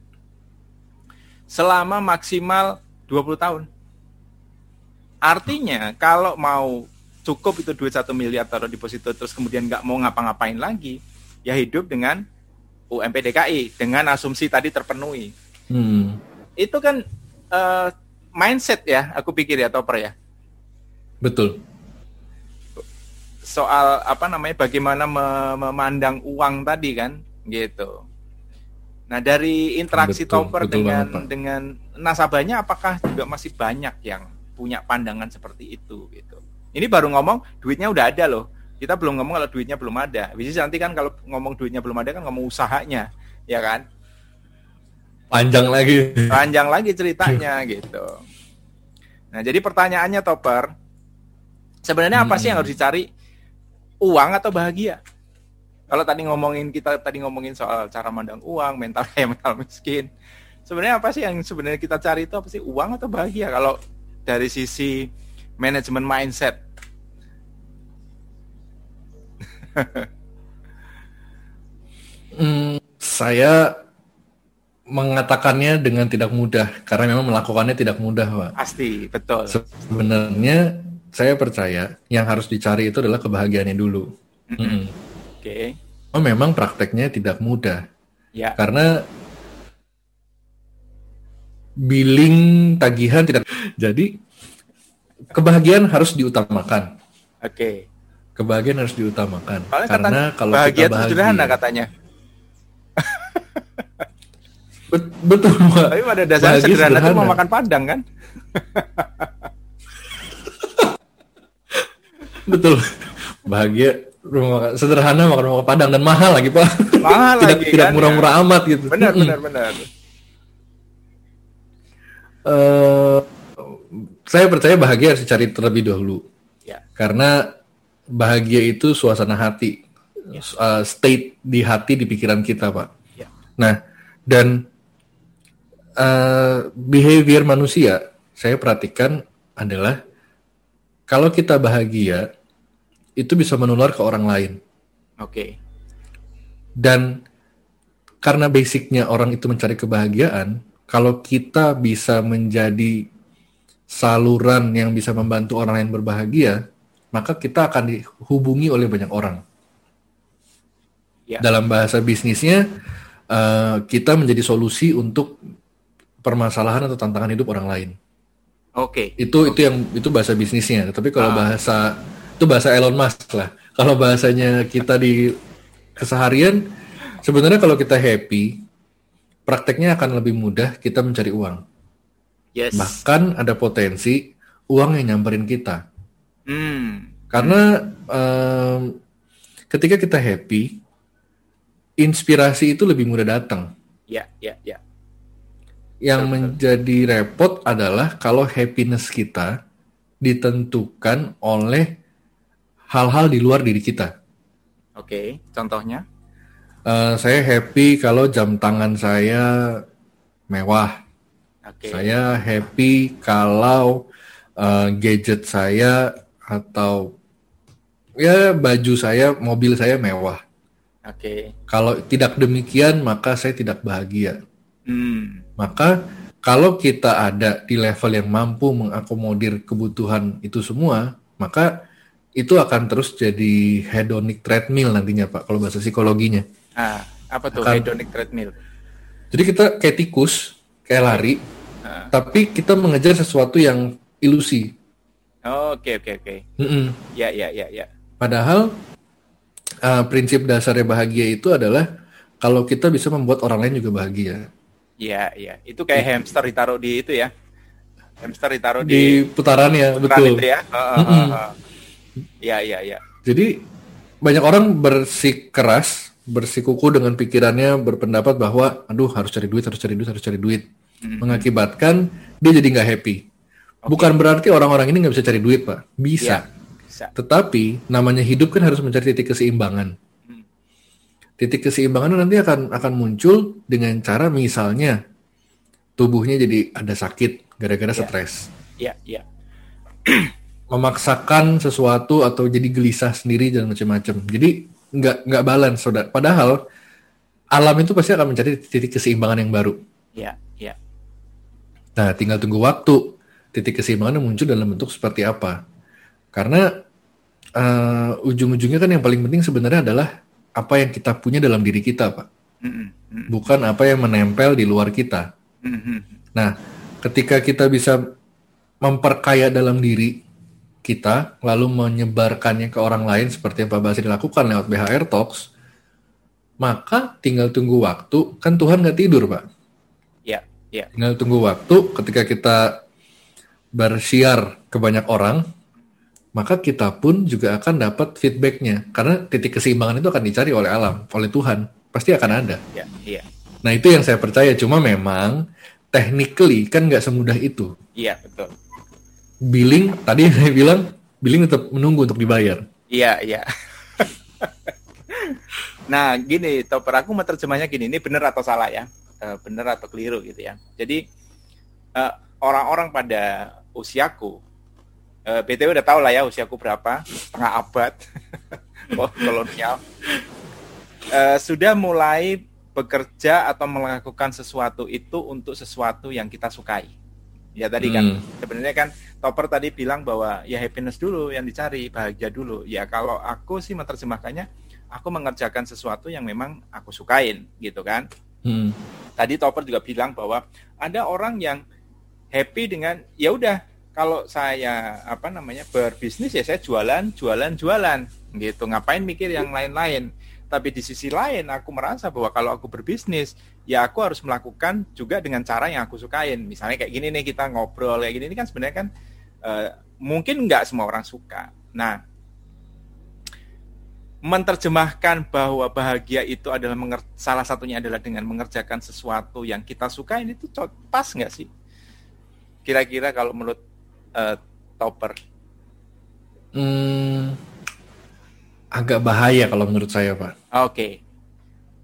A: selama maksimal 20 tahun. Artinya kalau mau cukup itu duit satu miliar taruh deposito terus kemudian nggak mau ngapa-ngapain lagi, ya hidup dengan UMP DKI dengan asumsi tadi terpenuhi.
B: Hmm.
A: Itu kan eh, mindset ya, aku pikir ya Topper ya.
B: Betul.
A: soal apa namanya bagaimana memandang uang tadi kan gitu. Nah dari interaksi betul, Topper betul dengan banget, dengan nasabahnya apakah juga masih banyak yang punya pandangan seperti itu gitu. Ini baru ngomong duitnya udah ada loh. Kita belum ngomong kalau duitnya belum ada. Bisa nanti kan kalau ngomong duitnya belum ada kan ngomong usahanya, ya kan?
B: Panjang lagi.
A: Panjang lagi ceritanya gitu. Nah jadi pertanyaannya Topper, sebenarnya apa sih yang harus dicari? Uang atau bahagia? Kalau tadi ngomongin kita tadi ngomongin soal cara mandang uang, mental kaya, mental miskin. Sebenarnya apa sih yang sebenarnya kita cari itu apa sih uang atau bahagia? Kalau dari sisi manajemen mindset.
B: hmm, saya mengatakannya dengan tidak mudah karena memang melakukannya tidak mudah, Pak.
A: Pasti, betul.
B: Sebenarnya saya percaya yang harus dicari itu adalah kebahagiaannya dulu. Mm -hmm. Oke. Okay. Oh, memang prakteknya tidak mudah. Ya. Karena billing tagihan tidak jadi kebahagiaan harus diutamakan.
A: Oke. Okay.
B: Kebahagiaan harus diutamakan.
A: Soalnya Karena kalau bahagia kita bahagia, sederhana katanya.
B: Bet betul.
A: Tapi pada dasarnya sederhana, sederhana itu mau makan padang kan?
B: betul. Bahagia rumah sederhana makan rumah padang dan mahal lagi pak
A: mahal
B: tidak lagi, tidak kan, murah-murah ya. amat gitu
A: benar benar benar
B: uh, saya percaya bahagia harus dicari terlebih dahulu ya. karena bahagia itu suasana hati ya. uh, state di hati di pikiran kita pak ya. nah dan uh, behavior manusia saya perhatikan adalah kalau kita bahagia itu bisa menular ke orang lain.
A: Oke. Okay.
B: Dan karena basicnya orang itu mencari kebahagiaan, kalau kita bisa menjadi saluran yang bisa membantu orang lain berbahagia, maka kita akan dihubungi oleh banyak orang. Ya. Dalam bahasa bisnisnya, uh, kita menjadi solusi untuk permasalahan atau tantangan hidup orang lain.
A: Oke.
B: Okay. Itu
A: okay.
B: itu yang itu bahasa bisnisnya. Tapi kalau ah. bahasa itu bahasa Elon Musk lah. Kalau bahasanya kita di keseharian, sebenarnya kalau kita happy, prakteknya akan lebih mudah kita mencari uang.
A: Yes.
B: Bahkan ada potensi uang yang nyamperin kita.
A: Hmm.
B: Karena um, ketika kita happy, inspirasi itu lebih mudah datang.
A: Ya, ya, ya.
B: Yang Betul. menjadi repot adalah kalau happiness kita ditentukan oleh hal-hal di luar diri kita.
A: Oke, contohnya?
B: Uh, saya happy kalau jam tangan saya mewah.
A: Okay.
B: Saya happy kalau uh, gadget saya atau ya baju saya, mobil saya mewah.
A: Oke. Okay.
B: Kalau tidak demikian, maka saya tidak bahagia.
A: Hmm.
B: Maka kalau kita ada di level yang mampu mengakomodir kebutuhan itu semua, maka itu akan terus jadi hedonic treadmill nantinya Pak kalau bahasa psikologinya.
A: Ah, apa tuh akan, hedonic treadmill?
B: Jadi kita kayak tikus, kayak lari, ah. tapi kita mengejar sesuatu yang ilusi.
A: Oke oke oke. Ya ya ya ya.
B: Padahal uh, prinsip dasarnya bahagia itu adalah kalau kita bisa membuat orang lain juga bahagia.
A: Iya iya. Itu kayak ya. hamster ditaruh di itu ya. Hamster ditaruh
B: di, di putaran ya, putaran betul.
A: Itu ya. Uh, uh, uh, uh. Iya, iya, iya.
B: Jadi banyak orang bersikeras, bersikuku dengan pikirannya berpendapat bahwa aduh harus cari duit, harus cari duit, harus cari duit. Mm-hmm. Mengakibatkan dia jadi nggak happy. Okay. Bukan berarti orang-orang ini nggak bisa cari duit, Pak. Bisa. Ya, bisa. Tetapi namanya hidup kan harus mencari titik keseimbangan. Mm. Titik keseimbangan nanti akan akan muncul dengan cara misalnya tubuhnya jadi ada sakit gara-gara yeah. stres.
A: Iya, iya.
B: memaksakan sesuatu atau jadi gelisah sendiri dan macam-macam. Jadi nggak nggak balance, saudara. Padahal alam itu pasti akan mencari titik keseimbangan yang baru.
A: Iya, iya.
B: Nah, tinggal tunggu waktu titik keseimbangan yang muncul dalam bentuk seperti apa. Karena uh, ujung-ujungnya kan yang paling penting sebenarnya adalah apa yang kita punya dalam diri kita, Pak. Mm -hmm. Bukan apa yang menempel di luar kita. Mm -hmm. Nah, ketika kita bisa memperkaya dalam diri, kita lalu menyebarkannya ke orang lain seperti yang Pak Basri lakukan lewat BHR Talks, maka tinggal tunggu waktu. Kan Tuhan nggak tidur, Pak.
A: Iya, iya.
B: Tinggal tunggu waktu ketika kita bersiar ke banyak orang, maka kita pun juga akan dapat feedbacknya. Karena titik keseimbangan itu akan dicari oleh alam, oleh Tuhan. Pasti akan ada.
A: Iya, iya.
B: Nah itu yang saya percaya. Cuma memang technically kan nggak semudah itu.
A: Iya, betul
B: billing tadi saya bilang billing tetap menunggu untuk dibayar.
A: Iya iya. nah gini, Topper aku menerjemahnya gini, ini benar atau salah ya? Uh, benar atau keliru gitu ya. Jadi eh, orang-orang pada usiaku, eh, btw udah tahu lah ya usiaku berapa, setengah abad, oh, kolonial, sudah mulai bekerja atau melakukan sesuatu itu untuk sesuatu yang kita sukai. Ya tadi kan hmm. sebenarnya kan Topper tadi bilang bahwa ya happiness dulu yang dicari, bahagia dulu. Ya kalau aku sih menerjemahkannya, aku mengerjakan sesuatu yang memang aku sukain, gitu kan. Hmm. Tadi Topper juga bilang bahwa ada orang yang happy dengan ya udah kalau saya apa namanya berbisnis ya saya jualan, jualan, jualan, gitu. Ngapain mikir yang lain-lain? Tapi di sisi lain aku merasa bahwa kalau aku berbisnis, ya aku harus melakukan juga dengan cara yang aku sukain. Misalnya kayak gini nih kita ngobrol kayak gini ini kan sebenarnya kan uh, mungkin nggak semua orang suka. Nah, menerjemahkan bahwa bahagia itu adalah salah satunya adalah dengan mengerjakan sesuatu yang kita sukain itu pas nggak sih? Kira-kira kalau menurut uh, Topper?
B: Hmm, agak bahaya kalau menurut saya pak.
A: Oke, okay.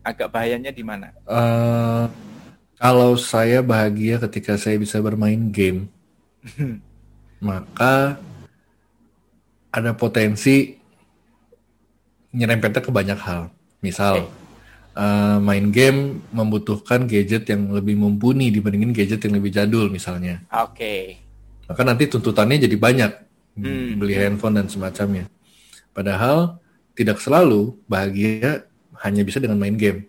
A: agak bahayanya di mana?
B: Uh, kalau saya bahagia ketika saya bisa bermain game, maka ada potensi nyerempetnya ke banyak hal. Misal, okay. uh, main game membutuhkan gadget yang lebih mumpuni dibandingin gadget yang lebih jadul misalnya.
A: Oke. Okay.
B: Maka nanti tuntutannya jadi banyak, hmm. beli handphone dan semacamnya. Padahal tidak selalu bahagia hanya bisa dengan main game.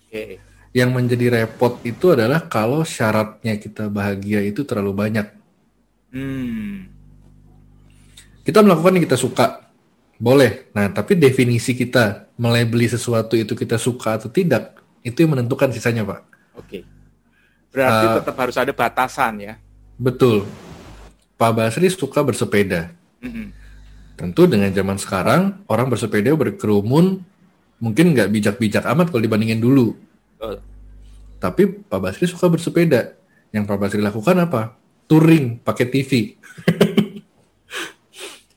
A: Oke.
B: Yang menjadi repot itu adalah kalau syaratnya kita bahagia itu terlalu banyak.
A: Hmm.
B: Kita melakukan yang kita suka, boleh. Nah, tapi definisi kita melebeli sesuatu itu kita suka atau tidak, itu yang menentukan sisanya, Pak.
A: Oke. Berarti uh, tetap harus ada batasan ya.
B: Betul. Pak Basri suka bersepeda. Mm -hmm Tentu dengan zaman sekarang orang bersepeda berkerumun mungkin nggak bijak-bijak amat kalau dibandingin dulu. Uh. Tapi Pak Basri suka bersepeda. Yang Pak Basri lakukan apa? Touring pakai TV.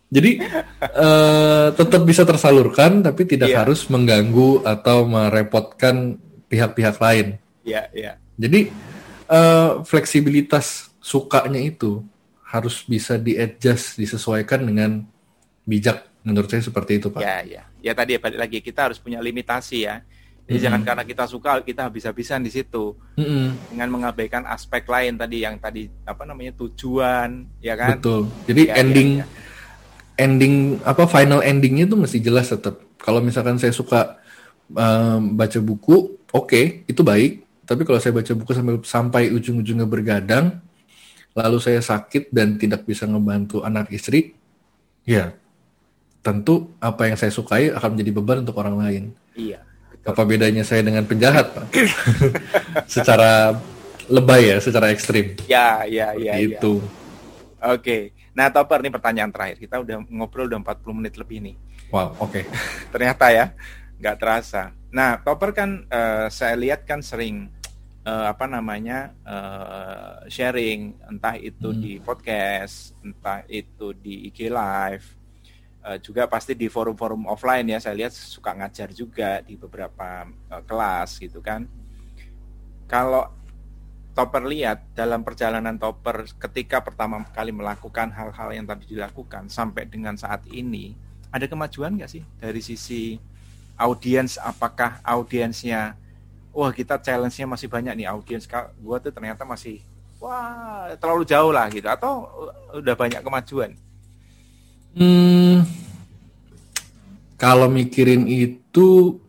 B: Jadi uh, tetap bisa tersalurkan tapi tidak yeah. harus mengganggu atau merepotkan pihak-pihak lain.
A: Iya, yeah, iya. Yeah.
B: Jadi uh, fleksibilitas sukanya itu harus bisa di-adjust, disesuaikan dengan bijak menurut saya seperti itu pak.
A: Ya ya ya tadi ya balik lagi kita harus punya limitasi ya. Jadi mm -hmm. jangan karena kita suka kita habis-habisan di situ mm -hmm. dengan mengabaikan aspek lain tadi yang tadi apa namanya tujuan ya kan.
B: Betul. Jadi ya, ending ya, ya. ending apa final endingnya itu mesti jelas tetap. Kalau misalkan saya suka um, baca buku, oke okay, itu baik. Tapi kalau saya baca buku sampai sampai ujung-ujungnya bergadang, lalu saya sakit dan tidak bisa ngebantu anak istri, ya tentu apa yang saya sukai akan menjadi beban untuk orang lain.
A: Iya.
B: Betul. Apa bedanya saya dengan penjahat, Pak? secara lebay ya, secara ekstrim.
A: Ya, ya, ya.
B: Itu.
A: Ya. Oke. Nah, Topper ini pertanyaan terakhir. Kita udah ngobrol udah 40 menit lebih nih.
B: Wow, oke. Okay.
A: Ternyata ya, nggak terasa. Nah, Topper kan uh, saya lihat kan sering uh, apa namanya uh, sharing, entah itu hmm. di podcast, entah itu di IG live, uh, juga pasti di forum-forum offline ya. Saya lihat suka ngajar juga di beberapa uh, kelas gitu kan. Kalau Topper lihat dalam perjalanan Topper ketika pertama kali melakukan hal-hal yang tadi dilakukan sampai dengan saat ini ada kemajuan nggak sih dari sisi audiens? Apakah audiensnya wah kita challenge-nya masih banyak nih audiens. Gua tuh ternyata masih wah terlalu jauh lah gitu. Atau udah banyak kemajuan
B: Hmm, kalau mikirin itu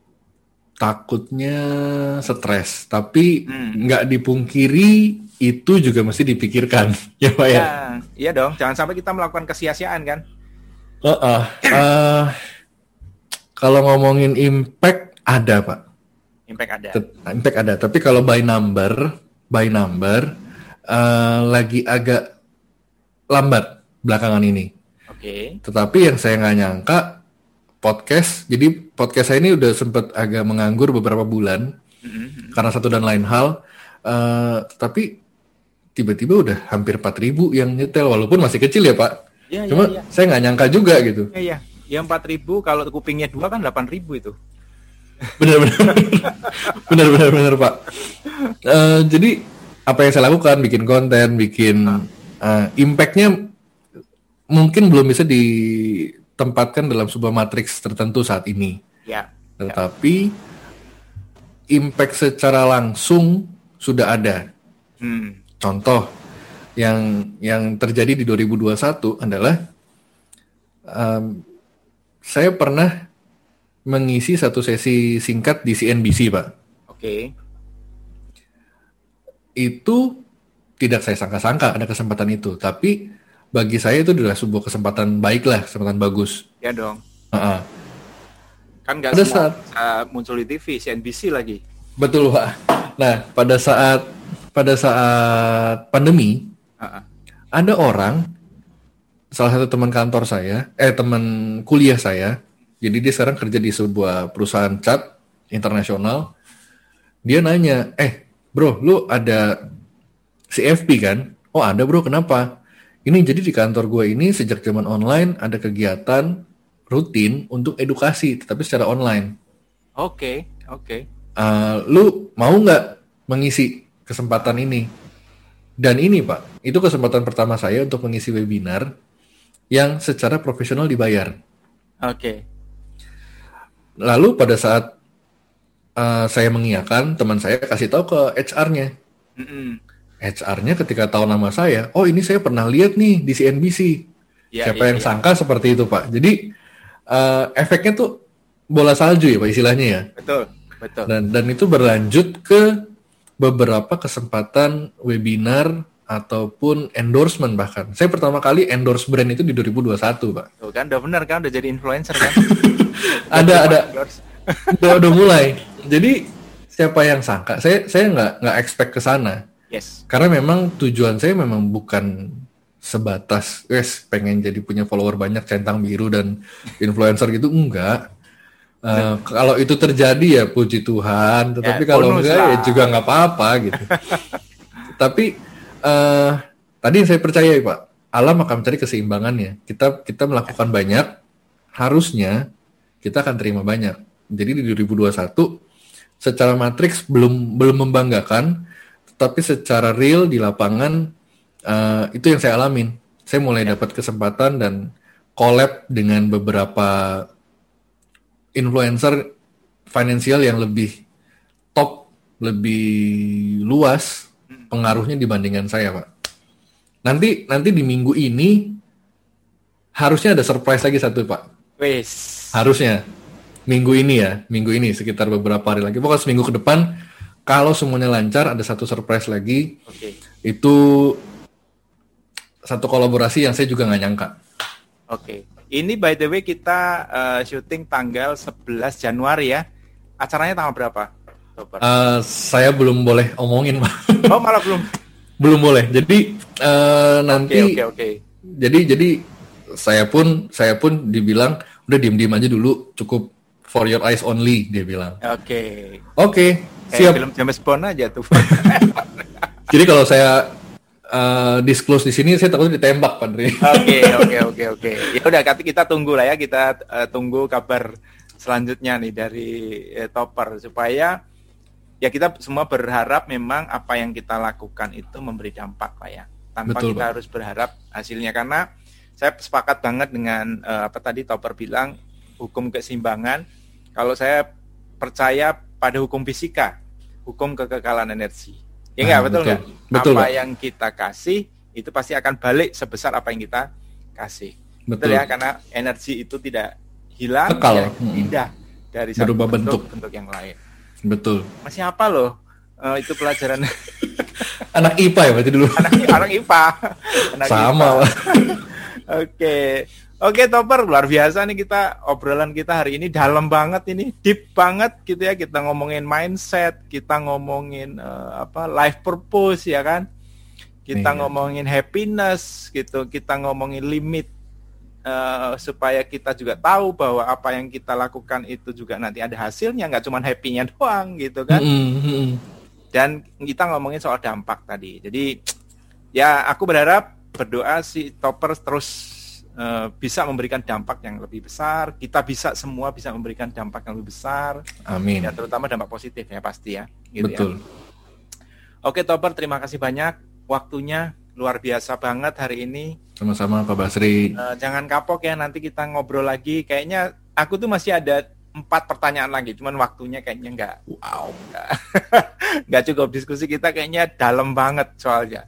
B: takutnya stres, tapi hmm. nggak hmm. dipungkiri itu juga mesti dipikirkan, ya pak ya.
A: ya. Iya dong, jangan sampai kita melakukan kesia-siaan kan.
B: Uh, uh, uh, kalau ngomongin impact ada pak.
A: Impact ada.
B: Impact ada. Tapi kalau by number, by number uh, lagi agak lambat belakangan ini.
A: Oke. Okay.
B: Tetapi yang saya nggak nyangka podcast. Jadi podcast saya ini udah sempat agak menganggur beberapa bulan mm-hmm. karena satu dan lain hal. Uh, tapi tiba-tiba udah hampir 4000 yang nyetel walaupun masih kecil ya pak. Ya, Cuma ya, ya. saya nggak nyangka juga gitu.
A: Iya, ya. yang 4000 kalau kupingnya dua kan 8000 itu.
B: benar benar benar benar benar pak. Uh, jadi apa yang saya lakukan bikin konten, bikin uh, impactnya mungkin belum bisa ditempatkan dalam sebuah matriks tertentu saat ini.
A: Ya.
B: Tetapi ya. impact secara langsung sudah ada. Hmm. Contoh yang yang terjadi di 2021 adalah um, saya pernah mengisi satu sesi singkat di CNBC, Pak.
A: Oke. Okay.
B: Itu tidak saya sangka-sangka ada kesempatan itu, tapi bagi saya itu adalah sebuah kesempatan baik lah, kesempatan bagus.
A: Ya dong.
B: Uh -uh.
A: Kan nggak semua saat, uh, muncul di TV, CNBC lagi.
B: Betul, Pak. Nah, pada saat pada saat pandemi, uh-uh. ada orang salah satu teman kantor saya, eh teman kuliah saya, jadi dia sekarang kerja di sebuah perusahaan cat internasional. Dia nanya, eh bro, lu ada CFP kan? Oh ada bro, kenapa? Ini jadi di kantor gue ini sejak zaman online ada kegiatan rutin untuk edukasi, tetapi secara online.
A: Oke, okay, oke. Okay.
B: Uh, lu mau nggak mengisi kesempatan ini? Dan ini Pak, itu kesempatan pertama saya untuk mengisi webinar yang secara profesional dibayar.
A: Oke. Okay.
B: Lalu pada saat uh, saya mengiyakan, teman saya kasih tahu ke HR-nya. Mm -mm. HR-nya ketika tahu nama saya, oh ini saya pernah lihat nih di CNBC. Ya, Siapa ya, yang ya. sangka seperti itu Pak. Jadi uh, efeknya tuh bola salju ya Pak istilahnya ya.
A: Betul, betul.
B: Dan dan itu berlanjut ke beberapa kesempatan webinar ataupun endorsement bahkan. Saya pertama kali endorse brand itu di 2021, Pak.
A: Tuh kan udah benar kan udah jadi influencer kan?
B: ada ada. udah, udah mulai. Jadi siapa yang sangka? Saya saya nggak nggak expect ke sana.
A: Yes.
B: Karena memang tujuan saya memang bukan sebatas wes pengen jadi punya follower banyak centang biru dan influencer gitu enggak Uh, kalau itu terjadi ya puji Tuhan, tetapi ya, kalau enggak lah. ya juga nggak apa-apa gitu. Tapi uh, tadi yang saya percaya ya Pak, alam akan mencari keseimbangannya. Kita kita melakukan banyak, harusnya kita akan terima banyak. Jadi di 2021 secara matriks belum belum membanggakan, tetapi secara real di lapangan uh, itu yang saya alamin. Saya mulai ya. dapat kesempatan dan collab dengan beberapa influencer finansial yang lebih top, lebih luas pengaruhnya dibandingkan saya, Pak. Nanti nanti di minggu ini harusnya ada surprise lagi satu, Pak.
A: Wes.
B: Harusnya minggu ini ya, minggu ini sekitar beberapa hari lagi. Pokoknya seminggu ke depan kalau semuanya lancar ada satu surprise lagi.
A: Okay.
B: Itu satu kolaborasi yang saya juga nggak nyangka.
A: Oke. Okay. Ini by the way kita uh, syuting tanggal 11 Januari ya. Acaranya tanggal berapa?
B: Uh, saya belum boleh omongin, Pak.
A: Oh, malah belum.
B: belum boleh. Jadi uh, nanti
A: Oke, okay, oke, okay,
B: Jadi jadi saya pun saya pun dibilang udah diem-diem aja dulu, cukup for your eyes only dia bilang.
A: Oke. Okay.
B: Oke, okay,
A: siap. film James Bond aja tuh.
B: jadi kalau saya uh, disclose di sini saya takut ditembak Pak Dri.
A: Oke oke oke oke. Ya udah kita tunggu lah ya kita uh, tunggu kabar selanjutnya nih dari uh, Topper supaya ya kita semua berharap memang apa yang kita lakukan itu memberi dampak Pak ya. Tanpa Betul, kita Pak. harus berharap hasilnya karena saya sepakat banget dengan uh, apa tadi Topper bilang hukum keseimbangan. Kalau saya percaya pada hukum fisika, hukum kekekalan energi Ya enggak, nah, betul nggak? Betul, apa yang kita kasih itu pasti akan balik sebesar apa yang kita kasih. Betul, betul ya, karena energi itu tidak hilang,
B: Kekal.
A: ya, pindah dari satu bentuk, bentuk bentuk yang lain.
B: Betul.
A: Masih apa loh? Uh, itu pelajaran
B: anak IPA ya berarti dulu.
A: Anak anak IPA.
B: Anak Sama. Oke.
A: Okay. Oke Topper, luar biasa nih kita obrolan kita hari ini dalam banget ini, deep banget gitu ya. Kita ngomongin mindset, kita ngomongin uh, apa life purpose ya kan. Kita iya. ngomongin happiness gitu, kita ngomongin limit uh, supaya kita juga tahu bahwa apa yang kita lakukan itu juga nanti ada hasilnya, nggak cuma happy-nya doang gitu kan. Mm -hmm. Dan kita ngomongin soal dampak tadi. Jadi ya aku berharap berdoa si Topper terus Eh, bisa memberikan dampak yang lebih besar. Kita bisa semua bisa memberikan dampak yang lebih besar.
B: Amin.
A: Ya terutama dampak positif ya pasti ya. Gitu
B: ya. Betul. Ya.
A: Oke Toper, terima kasih banyak waktunya luar biasa banget hari ini.
B: Sama-sama Pak Basri.
A: Uh, jangan kapok ya nanti kita ngobrol lagi. Kayaknya aku tuh masih ada empat pertanyaan lagi, cuman waktunya kayaknya nggak wow nggak cukup diskusi kita kayaknya dalam banget soalnya.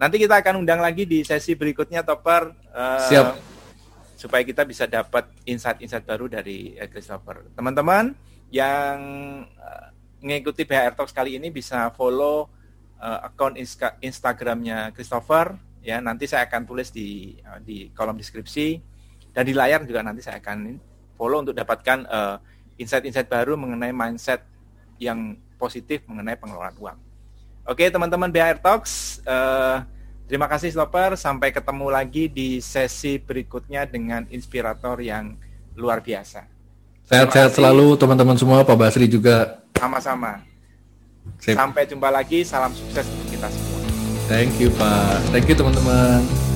A: Nanti kita akan undang lagi di sesi berikutnya Topper.
B: Uh, Siap.
A: Supaya kita bisa dapat insight-insight baru dari uh, Christopher. Teman-teman yang uh, mengikuti BHR Talks kali ini bisa follow uh, akun insta Instagramnya Christopher. Ya, nanti saya akan tulis di uh, di kolom deskripsi dan di layar juga nanti saya akan follow untuk dapatkan insight-insight uh, baru mengenai mindset yang positif mengenai pengelolaan uang. Oke teman-teman BHR Talks, uh, terima kasih Stopper. Sampai ketemu lagi di sesi berikutnya dengan inspirator yang luar biasa.
B: Sehat-sehat selalu teman-teman semua, Pak Basri juga.
A: Sama-sama. Sampai jumpa lagi, salam sukses untuk kita semua.
B: Thank you Pak, thank you teman-teman.